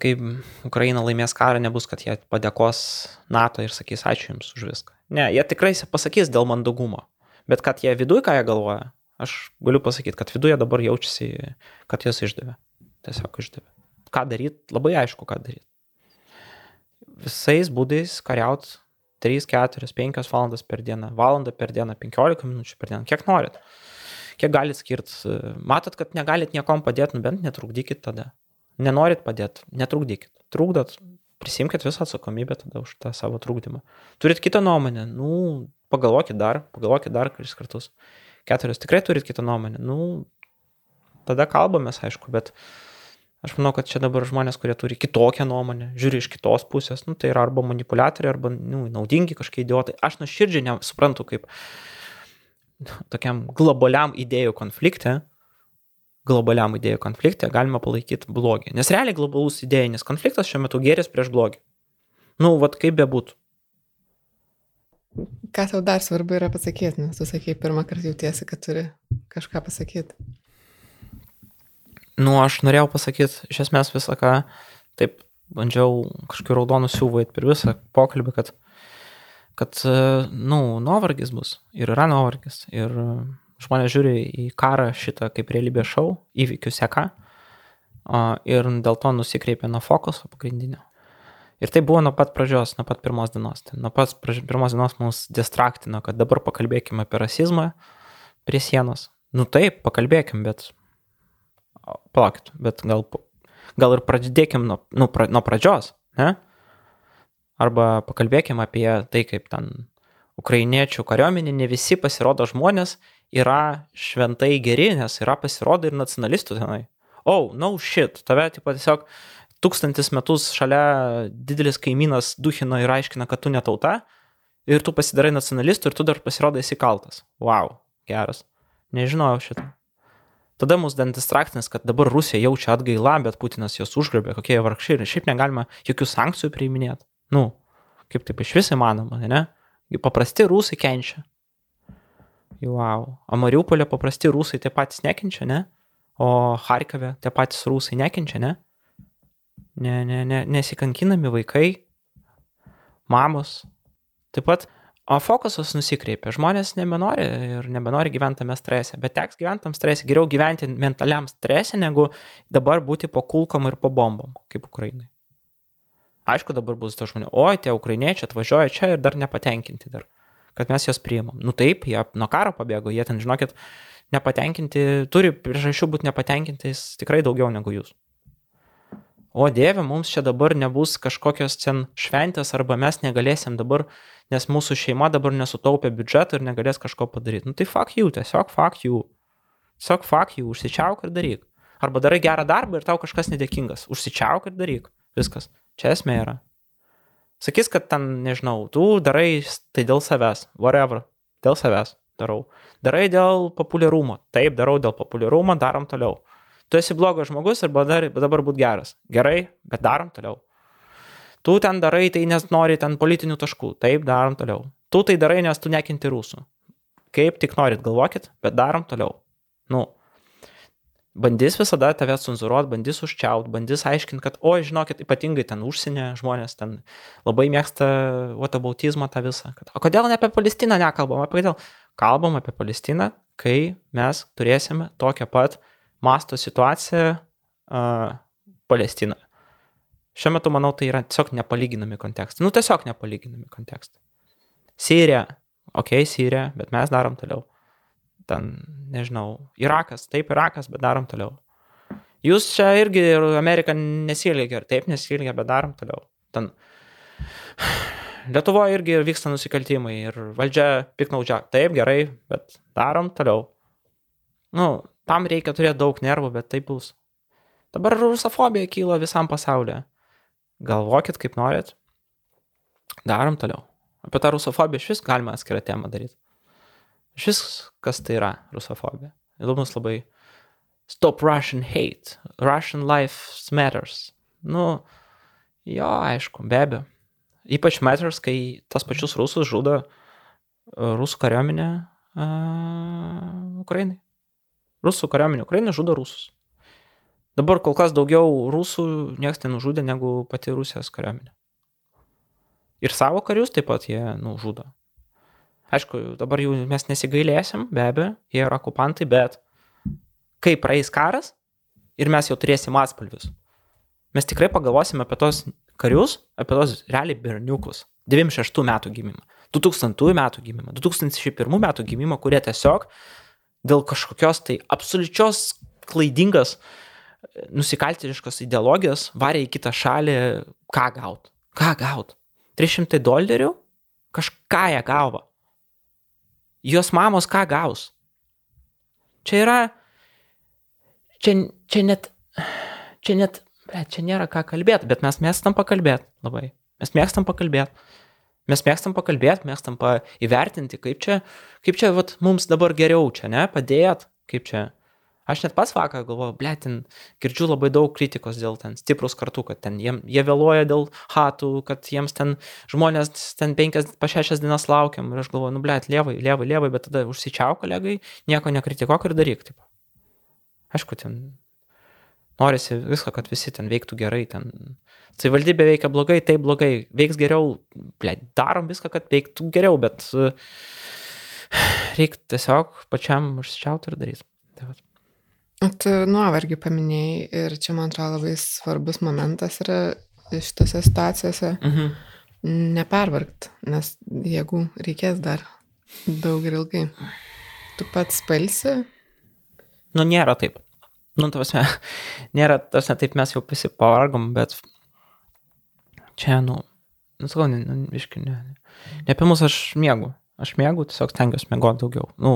kai Ukraina laimės karą, nebus, kad jie padėkos NATO ir sakys ačiū Jums už viską. Ne, jie tikrai pasakys dėl mandagumo. Bet kad jie viduje ką jie galvoja, aš galiu pasakyti, kad viduje dabar jaučiasi, kad jos išdavė. Tiesiog išdavė. Ką daryti, labai aišku, ką daryti. Visais būdais kariaut 3, 4, 5 valandas per dieną, valandą per dieną, 15 minučių per dieną, kiek norit kiek galit skirt. Matot, kad negalit niekom padėti, nu bent netrukdykit tada. Nenorit padėti, netrukdykit. Trukdot, prisimkit visą atsakomybę tada už tą savo trukdymą. Turit kitą nuomonę, nu, pagalvokit dar, pagalvokit dar kelis kartus. Keturios tikrai turit kitą nuomonę, nu, tada kalbamės, aišku, bet aš manau, kad čia dabar žmonės, kurie turi kitokią nuomonę, žiūri iš kitos pusės, nu, tai yra arba manipuliatoriai, arba nu, naudingi kažkokie idiotai. Aš nuoširdžiai nesuprantu, kaip tokiam globaliam idėjų konflikte, globaliam idėjų konflikte galima palaikyti blogį. Nes realiai globalus idėjinis konfliktas šiuo metu geris prieš blogį. Nu, vad kaip bebūtų. Ką tau dar svarbu yra pasakyti, nes tu sakei, pirmą kartą jautiesi, kad turi kažką pasakyti. Nu, aš norėjau pasakyti, iš esmės visą ką, taip bandžiau kažkokiu raudonu siūvai per visą pokalbį, kad kad, nu, nuovargis bus ir yra nuovargis. Ir žmonės žiūri į karą šitą kaip realybės šou, įvykių seka ir dėl to nusikreipia nuo fokuso pagrindinio. Ir tai buvo nuo pat pradžios, nuo pat pirmos dienos. Tai nuo pat pirmos dienos mus distraktino, kad dabar pakalbėkime apie rasizmą prie sienos. Nu taip, pakalbėkim, bet palaukit, bet gal, gal ir pradėkim nuo, nu, pra, nuo pradžios, ne? Arba pakalbėkime apie tai, kaip ten ukrainiečių kariuomenė, ne visi pasirodo žmonės yra šventai geri, nes yra pasirodo ir nacionalistų tenai. Oh, no shit, tave tipo, tiesiog tūkstantis metus šalia didelis kaimynas duhina ir aiškina, kad tu netauta ir tu pasidarai nacionalistų ir tu dar pasirodai esi kaltas. Wow, geras. Nežinojau šitą. Tada mus dan distraktinis, kad dabar Rusija jaučia atgailą, bet Putinas jos užgrabė, kokie jie vargšiai ir šiaip negalima jokių sankcijų priiminėti. Nu, kaip taip iš vis įmanoma, ne? Paprasti rusai kenčia. Wow. O Mariupolė paprasti rusai tie patys nekenčia, ne? O Harkave tie patys rusai nekenčia, ne? Ne, ne, ne, nesikankinami vaikai, mamos. Taip pat, o fokusas nusikreipia. Žmonės nebenori ir nebenori gyventi tame strese, bet teks gyventi tam strese. Geriau gyventi mentaliam strese, negu dabar būti po kulkom ir po bombom, kaip Ukrainai. Aišku, dabar bus to žmonių, oi, tie ukrainiečiai atvažiuoja čia ir dar nepatenkinti dar, kad mes juos priimam. Nu taip, jie nuo karo pabėgo, jie ten, žinokit, nepatenkinti, turi priežasčių būti nepatenkintais tikrai daugiau negu jūs. O Dieve, mums čia dabar nebus kažkokios ten šventės arba mes negalėsim dabar, nes mūsų šeima dabar nesutaupė biudžetą ir negalės kažko padaryti. Nu tai fuck you, tiesiog fuck you. Tiesiog fuck you, užsičiauk ir daryk. Arba darai gerą darbą ir tau kažkas nedėkingas. Užsičiauk ir daryk. Viskas. Čia esmė yra. Sakys, kad ten, nežinau, tu darai tai dėl savęs, whatever, dėl savęs darau. Darai dėl populiarumo, taip, darau dėl populiarumo, darom toliau. Tu esi blogas žmogus ir dabar, dabar būt geras. Gerai, bet darom toliau. Tu ten darai tai, nes nori ten politinių taškų. Taip, darom toliau. Tu tai darai, nes tu nekinti rusų. Kaip tik norit, galvokit, bet darom toliau. Nu, bandys visada tave cenzūruot, bandys užčiaut, bandys aiškinti, kad, oi, žinokit, ypatingai ten užsienė žmonės ten labai mėgsta whataboutizmą tą visą. Kad, o kodėl ne apie Palestiną nekalbam? Apie kodėl? Kalbam apie Palestiną, kai mes turėsime tokią pat masto situaciją uh, Palestinoje. Šiuo metu, manau, tai yra tiesiog nepalyginami kontekstai. Nu, tiesiog nepalyginami kontekstai. Sirija, okei, okay, Sirija, bet mes darom toliau ten, nežinau, Irakas, taip, Irakas, bet darom toliau. Jūs čia irgi ir Amerika nesilgia, ir taip nesilgia, bet darom toliau. Ten Lietuvoje irgi vyksta nusikaltimai ir valdžia piknaudžia. Taip, gerai, bet darom toliau. Nu, tam reikia turėti daug nervų, bet taip bus. Dabar rusofobija kyla visam pasaulyje. Galvokit, kaip norit. Darom toliau. Apie tą rusofobiją iš vis galima atskirą temą daryti. Šis, kas tai yra rusofobija. Įdomus labai. Stop Russian hate. Russian life matters. Nu, jo, aišku, be abejo. Ypač matters, kai tas pačius rusus žudo rusų kariuomenė uh, Ukrainai. Rusų kariuomenė Ukrainai žudo rusus. Dabar kol kas daugiau rusų niekas nenužudė negu pati Rusijos kariuomenė. Ir savo karius taip pat jie nužudo. Aišku, dabar jau mes nesigailėsim, be abejo, jie yra okupantai, bet kai praeis karas ir mes jau turėsim atspalvius, mes tikrai pagalvosim apie tos karius, apie tos realiai berniukus. 96 metų gimimą, 2000 metų gimimą, 2001 metų gimimą, kurie tiesiog dėl kažkokios tai absoliučios klaidingas nusikaltėliškos ideologijos varė į kitą šalį, ką gaut. Ką gaut? 300 dolerių? Kažką jie gavo jos mamos ką gaus? Čia yra, čia, čia net, čia net, bet čia nėra ką kalbėti, bet mes mėgstam pakalbėti labai. Mes mėgstam pakalbėti. Mes mėgstam pakalbėti, mėgstam pa įvertinti, kaip čia, kaip čia vat, mums dabar geriau čia, ne, padėt, kaip čia, Aš net pats vakar galvoju, ble, ten girdžiu labai daug kritikos dėl ten stiprus kartų, kad ten jie, jie vėluoja dėl hatų, kad jiems ten žmonės ten penkias, pa šešias dienas laukiam. Ir aš galvoju, nu, ble, lievai, lievai, lievai, bet tada užsičiau kolegai, nieko nekritikuok ir daryk. Taip. Aišku, ten norisi viską, kad visi ten veiktų gerai. Ten savivaldybė veikia blogai, tai blogai, veiks geriau, ble, darom viską, kad veiktų geriau, bet reikia tiesiog pačiam užsičiauti ir daryti. Tai vat. Tu nuovargį paminėjai ir čia, man atrodo, labai svarbus momentas yra šitose situacijose mhm. nepervargt, nes jeigu reikės dar daug ir ilgai. Tu pats palsi? Nu, nėra taip. Nu, tavasme, nėra, tas ne taip mes jau visi pavargom, bet čia, nu, nu, sakau, ne, ne, iški, ne, ne. Ne apie mus aš mėgau. Aš mėgau, tiesiog stengiuosi mėgoti daugiau. Nu,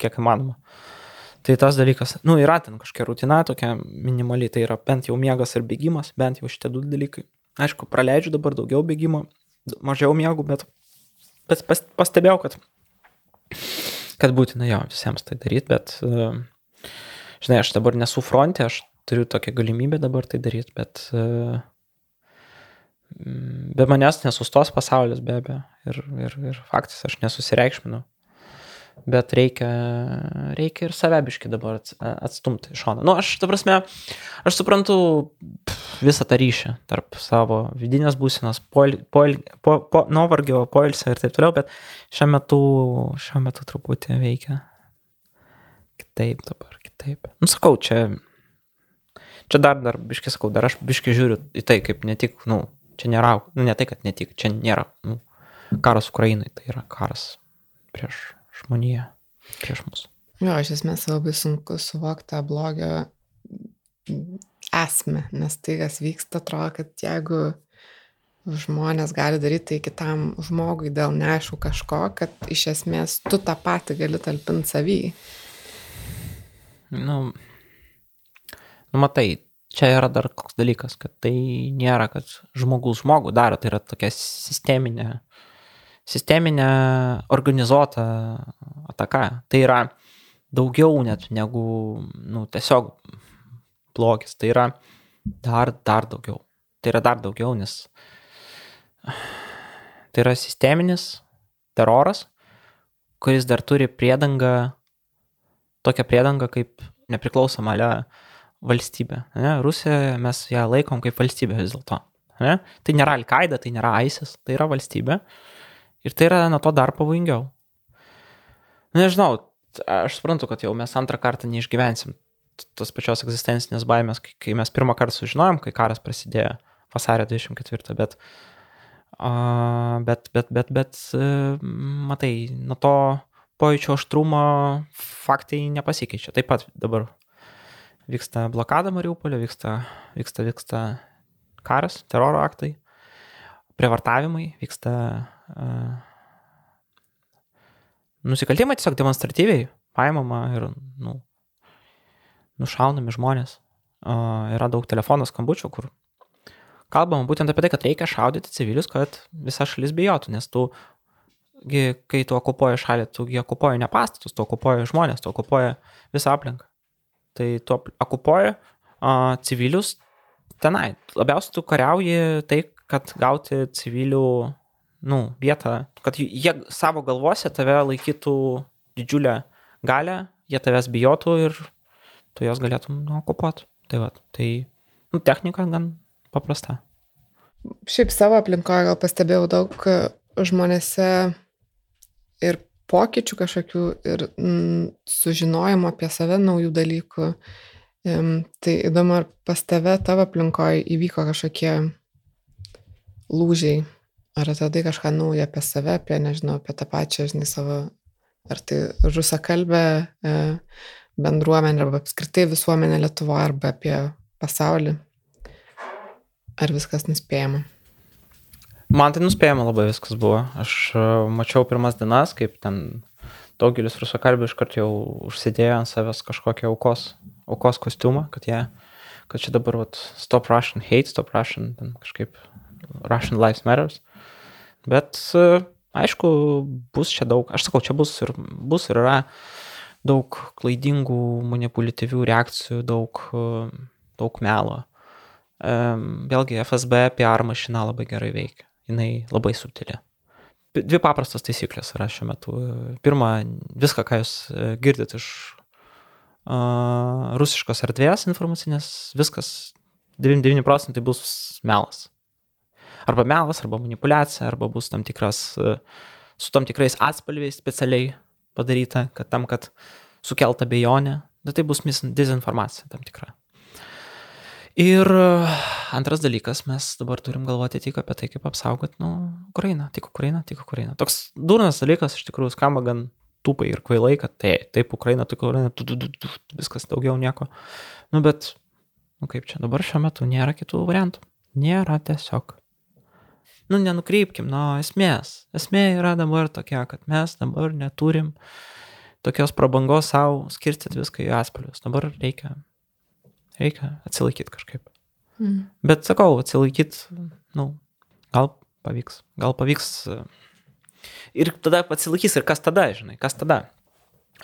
kiek įmanoma. Uh, Tai tas dalykas, nu, yra ten kažkokia rutina tokia minimali, tai yra bent jau miegas ir bėgimas, bent jau šitie du dalykai. Aišku, praleidžiu dabar daugiau bėgimo, mažiau miegų, bet, bet pas, pastebėjau, kad, kad būtina jo visiems tai daryti, bet, žinai, aš dabar nesu fronte, aš turiu tokią galimybę dabar tai daryti, bet be manęs nesustos pasaulis be abejo. Ir, ir, ir faktas, aš nesusireikšminu bet reikia, reikia ir savebiškai dabar atstumti iš šono. Nu, aš, ta prasme, aš suprantu visą tą ryšį tarp savo vidinės būsenos, pol, pol, po, po, nuovargio, poilsio ir taip toliau, bet šiuo metu, šiuo metu truputį veikia kitaip dabar, kitaip. Nu, sakau, čia, čia dar, dar biškai sakau, dar aš biškai žiūriu į tai, kaip ne tik, nu, čia nėra, nu, ne tai, kad ne tik, čia nėra, nu, karas Ukrainai, tai yra karas prieš žmonija prieš mus. Jo, iš esmės labai sunku suvokti tą blogio esmę, nes tai, kas vyksta, atrodo, kad jeigu žmonės gali daryti tai kitam žmogui dėl neaišku kažko, kad iš esmės tu tą patį gali talpinti savį. Nu, nu, matai, čia yra dar koks dalykas, kad tai nėra, kad žmogus žmogų daro, tai yra tokia sisteminė sisteminė organizuota ataka. Tai yra daugiau net negu nu, tiesiog blogis. Tai yra dar, dar daugiau. Tai yra dar daugiau, nes tai yra sisteminis teroras, kuris dar turi priedangą, tokią priedangą kaip nepriklausoma valstybė. Ne? Rusija mes ją laikom kaip valstybė vis dėlto. Ne? Tai nėra Al-Qaeda, tai nėra ISIS, tai yra valstybė. Ir tai yra nuo to dar pavojingiau. Nežinau, aš suprantu, kad jau mes antrą kartą neišgyvensim tos pačios egzistencinės baimės, kai, mes pirmą kartą sužinojom, kai karas prasidėjo vasario 24, bet, bet, bet, bet, bet, matai, nuo to pojūčio aštrumo faktai nepasikeičia. Taip pat dabar vyksta blokada Mariupolio, vyksta, vyksta, vyksta karas, teroro aktai, prievartavimai, vyksta uh, nusikaltimai tiesiog demonstratyviai paimama ir nu, nušaunami žmonės. Uh, yra daug telefono skambučių, kur kalbama būtent apie tai, kad reikia šaudyti civilius, kad visa šalis bijotų, nes tu, kai tu okupuoji šalį, tu okupuoji ne pastatus, tu okupuoji žmonės, tu okupuoji visą aplinką. Tai tu okupuoji uh, civilius tenai. Labiausiai tu kariauji tai, kad gauti civilių nu, vietą, kad jie savo galvose tave laikytų didžiulę galę, jie tavęs bijotų ir tu jos galėtum nu, okupuoti. Tai va, tai nu, technika gan paprasta. Šiaip savo aplinkoje gal pastebėjau daug žmonėse ir pokyčių kažkokių ir mm, sužinojimo apie save naujų dalykų. Um, tai įdomu, ar pas tave tavo aplinkoje įvyko kažkokie lūžiai, ar atradai kažką naujo apie save, apie, nežinau, apie tą pačią, žinai, savo, ar tai rusakalbę e, bendruomenę, arba apskritai visuomenę Lietuvoje, arba apie pasaulį. Ar viskas nuspėjama? Man tai nuspėjama labai viskas buvo. Aš e, mačiau pirmas dienas, kaip ten daugelis rusakalbių iškart jau užsidėjo ant savęs kažkokią aukos, aukos kostiumą, kad jie, kad čia dabar vat, stop Russian hate, stop Russian, ten kažkaip Russian lives matters. Bet e, aišku, bus čia daug, aš sakau, čia bus ir, bus ir yra daug klaidingų, manipuliatyvių reakcijų, daug, e, daug melo Vėlgi FSB PR mašina labai gerai veikia. Jis labai subtili. Dvi paprastos taisyklės yra šiuo metu. Pirma, viską, ką jūs e, girdit iš uh, rusiškos erdvės informacinės, viskas 99 procentai bus melas. Arba melas, arba manipulacija, arba bus tam tikras, uh, su tam tikrais atspalviais specialiai padaryta, kad tam, kad sukelt abejonę, nu, tai bus dezinformacija tam tikra. Ir antras dalykas, mes dabar turim galvoti tik apie tai, kaip apsaugoti, nu, Ukrainą, tik Ukrainą, tik Ukrainą. Toks durnas dalykas iš tikrųjų skamba gan tupai ir kvailai, kad tai, taip, Ukraina, tik Ukraina, tu, tu, tu, tu, viskas daugiau nieko. Nu, bet, nu kaip čia, dabar šiuo metu nėra kitų variantų. Nėra tiesiog. Nu, nenukreipkim nuo esmės. Esmė yra dabar tokia, kad mes dabar neturim tokios prabangos savo skirstyti viską į atspalvius. Dabar reikia reikia atsilaikyti kažkaip. Mm. Bet sakau, atsilaikyti, nu, gal pavyks, gal pavyks. Ir tada atsilaikys ir kas tada, žinai, kas tada.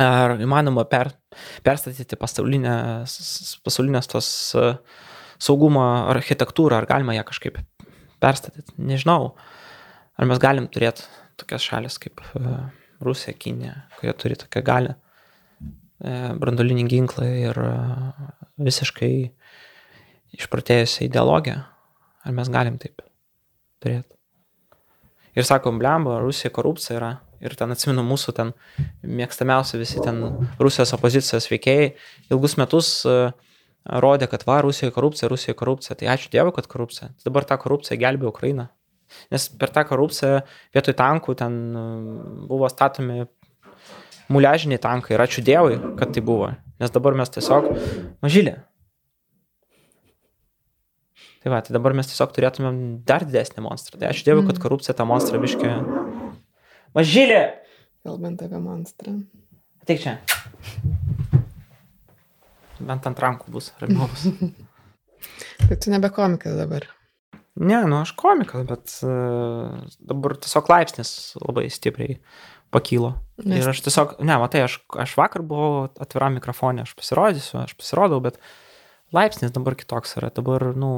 Ar įmanoma per, perstatyti pasaulinės, pasaulinės tos saugumo architektūrą, ar galima ją kažkaip perstatyti, nežinau. Ar mes galim turėti tokias šalis kaip Rusija, Kinė, kurie turi tokią galę E, brandolinį ginklą ir e, visiškai išprotėjusią ideologiją. Ar mes galim taip turėti? Ir sakom, blemba, Rusija korupcija yra. Ir ten atsimenu mūsų ten mėgstamiausi visi ten Rusijos opozicijos veikėjai ilgus metus uh, rodė, kad va, Rusijoje korupcija, Rusijoje korupcija. Tai ačiū Dievui, kad korupcija. Tai dabar tą korupciją gelbė Ukraina. Nes per tą korupciją vietoj tankų ten buvo statomi muliažiniai tankai ir ačiū Dievui, kad tai buvo. Nes dabar mes tiesiog mažylė. Tai va, tai dabar mes tiesiog turėtumėm dar didesnį monstrą. Tai ačiū Dievui, kad mm. korupcija tą monstrą biškė. Mažylė! Kalbant apie monstrą. Ateik čia. Bent ant rankų bus, ramiau bus. tai tu nebe komikas dabar. Ne, nu aš komikas, bet uh, dabar tiesiog laipsnis labai stipriai pakylo. Nes... Ir aš tiesiog, ne, matai, aš, aš vakar buvau atviram mikrofonė, aš pasirodysiu, aš pasirodau, bet laipsnis dabar kitoks yra, dabar, nu,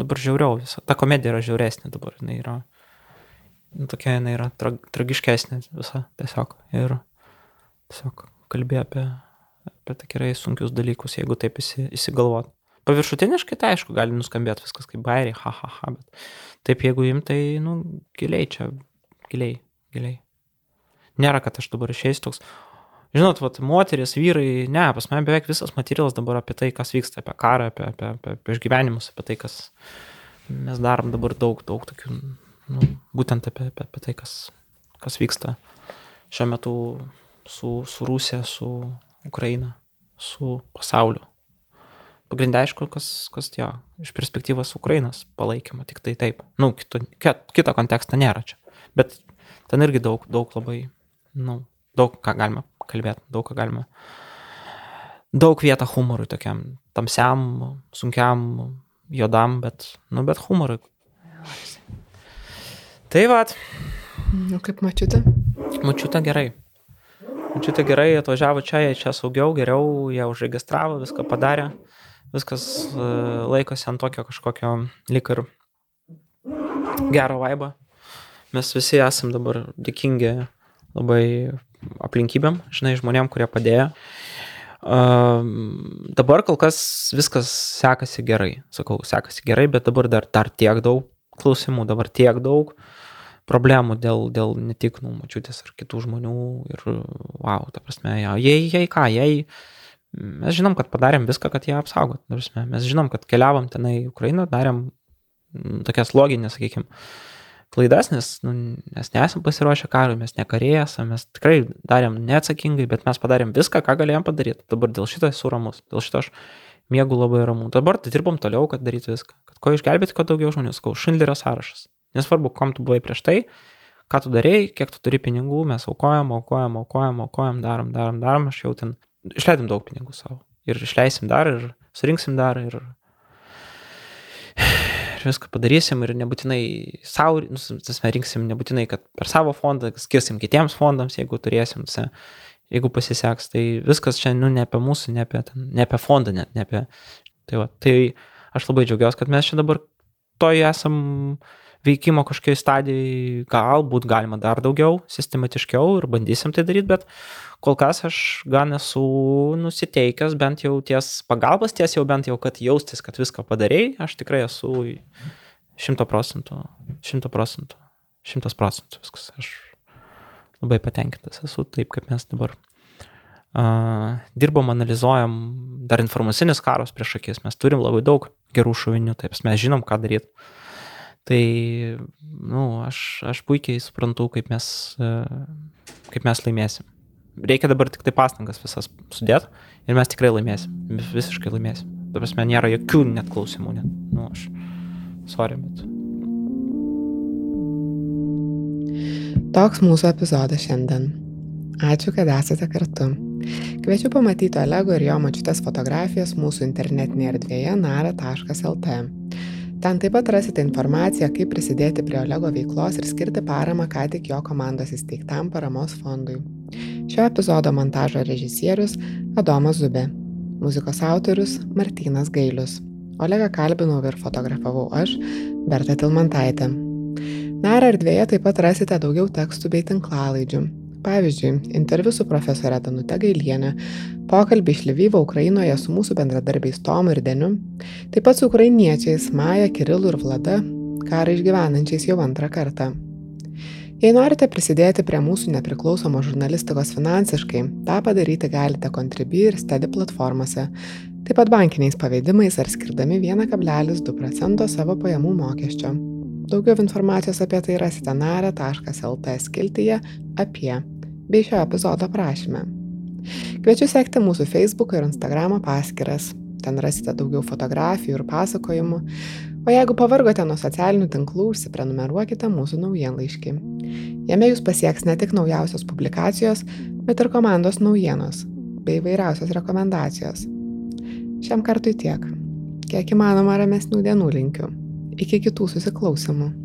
dabar žiauriau visą. Ta komedija yra žiauresnė dabar, jinai yra, nu, tokia jinai yra tra, tragiškesnė visa tiesiog. Ir tiesiog kalbė apie, apie tikrai sunkius dalykus, jeigu taip įsi, įsigalvot. Paviršutiniškai tai aišku, gali nuskambėti viskas kaip bairiai, ha, ha, ha, bet taip jeigu imtai, nu, giliai čia, giliai, giliai. Nėra, kad aš dabar išeisiu toks, žinot, vat, moteris, vyrai, ne, pas mane beveik visas materialas dabar apie tai, kas vyksta, apie karą, apie, apie, apie, apie išgyvenimus, apie tai, kas mes darom dabar daug, daug tokių, nu, būtent apie, apie, apie tai, kas, kas vyksta šiuo metu su, su Rusija, su Ukraina, su pasauliu. Pagrindė aišku, kas, kas jo, iš perspektyvos Ukrainos palaikymo, tik tai taip. Nu, kito, kito konteksto nėra čia. Bet ten irgi daug, daug labai, nu, daug ką galima kalbėti, daug ką galima. Daug vietą humorui tokiam, tamsiam, sunkiam, jodam, bet, nu, bet humorui. Tai vad. Nu, kaip mačiute? Mačiute gerai. Mačiute gerai, atvažiavo čia, jie čia saugiau, geriau, jie užregistravo, viską padarė. Viskas uh, laikosi ant tokio kažkokio lik ir gero vaibą. Mes visi esam dabar dėkingi labai aplinkybėm, žinai, žmonėm, kurie padėjo. Uh, dabar kol kas viskas sekasi gerai, sakau, sekasi gerai, bet dabar dar, dar tiek daug klausimų, dabar tiek daug problemų dėl, dėl ne tik, nu, mačiutės ar kitų žmonių ir, wow, ta prasme, ja, jie, jie ką, jie, mes žinom, kad padarėm viską, kad jie apsaugot, ta prasme, mes žinom, kad keliavom tenai į Ukrainą, darėm tokias loginės, sakykime, klaidas, nes nu, mes nesam pasiruošę karui, mes nekarėjai esame, mes tikrai darėm neatsakingai, bet mes padarėm viską, ką galėjom padaryti. Dabar dėl šito esu ramus, dėl šito aš mėgų labai ramu. Dabar tai dirbom toliau, kad darytų viską, kad ko išgelbėti, kad daugiau žmonių, sakau, Šindlerio sąrašas. Nesvarbu, kam tu buvai prieš tai, ką tu darėjai, kiek tu turi pinigų, mes aukojam, aukojam, aukojam, aukojam, darom, darom, darom, aš jau ten išleidom daug pinigų savo. Ir išleisim dar, ir surinksim dar, ir viską padarysim ir nebūtinai savo, nu, tasme, rinksim nebūtinai, kad per savo fondą, skirsim kitiems fondams, jeigu turėsim, tasme, jeigu pasiseks, tai viskas čia, nu, ne apie mūsų, ne apie, ne apie fondą, net ne apie... Tai, va, tai aš labai džiaugiuosi, kad mes čia dabar toj esam veikimo kažkokiai stadijai, galbūt galima dar daugiau, sistematiškiau ir bandysim tai daryti, bet kol kas aš gan esu nusiteikęs bent jau ties pagalbos, ties jau bent jau, kad jaustis, kad viską padarėjai, aš tikrai esu šimto procentų, šimto procentų, šimtas procentų viskas. Aš labai patenkintas esu taip, kaip mes dabar uh, dirbom, analizuojam, dar informacinis karas prieš akis, mes turim labai daug gerų šovinių, taip mes žinom, ką daryti. Tai, na, nu, aš, aš puikiai suprantu, kaip mes, uh, kaip mes laimėsim reikia dabar tik tai pastangas visas sudėti ir mes tikrai laimėsim, visiškai laimėsim. Dabar mes nėra jokių net klausimų, net, nu, aš, sorry, bet. Toks mūsų epizodas šiandien. Ačiū, kad esate kartu. Kviečiu pamatyti Olego ir jo mačiutės fotografijas mūsų internetinėje erdvėje nara.lt. Ten taip pat rasite informaciją, kaip prisidėti prie Olego veiklos ir skirti paramą ką tik jo komandos įsteigtam paramos fondui. Šio epizodo montažo režisierius Adomas Zubė, muzikos autorius Martynas Gailius. Olegą kalbinau ir fotografavau aš, Berta Tilmantaitė. Nara erdvėje taip pat rasite daugiau tekstų bei tinklalaidžių, Pavyzdžiui, interviu su profesorė Danute Gailienė, pokalbį iš Lvyvo Ukrainoje su mūsų bendradarbiais Tomu ir Deniu, taip pat su ukrainiečiais Maja, Kirilu ir Vlada, karą išgyvenančiais jau antrą kartą. Jei norite prisidėti prie mūsų nepriklausomos žurnalistikos finansiškai, tą padaryti galite Contribui ir Steady platformose, taip pat bankiniais pavedimais ar skirdami 1,2 procento savo pajamų mokesčio. Daugiau informacijos apie tai rasite nare.lt skiltyje apie bei šio epizodo prašymę. Kviečiu sekti mūsų Facebook ir Instagram paskyras. Ten rasite daugiau fotografijų ir pasakojimų. O jeigu pavargote nuo socialinių tinklų, užsiprenumeruokite mūsų naujienlaiškį. Jame jūs pasieks ne tik naujausios publikacijos, bet ir komandos naujienos bei vairiausios rekomendacijos. Šiam kartui tiek. Kiek įmanoma ramesnių dienų linkiu. Iki kitų susiklausimų.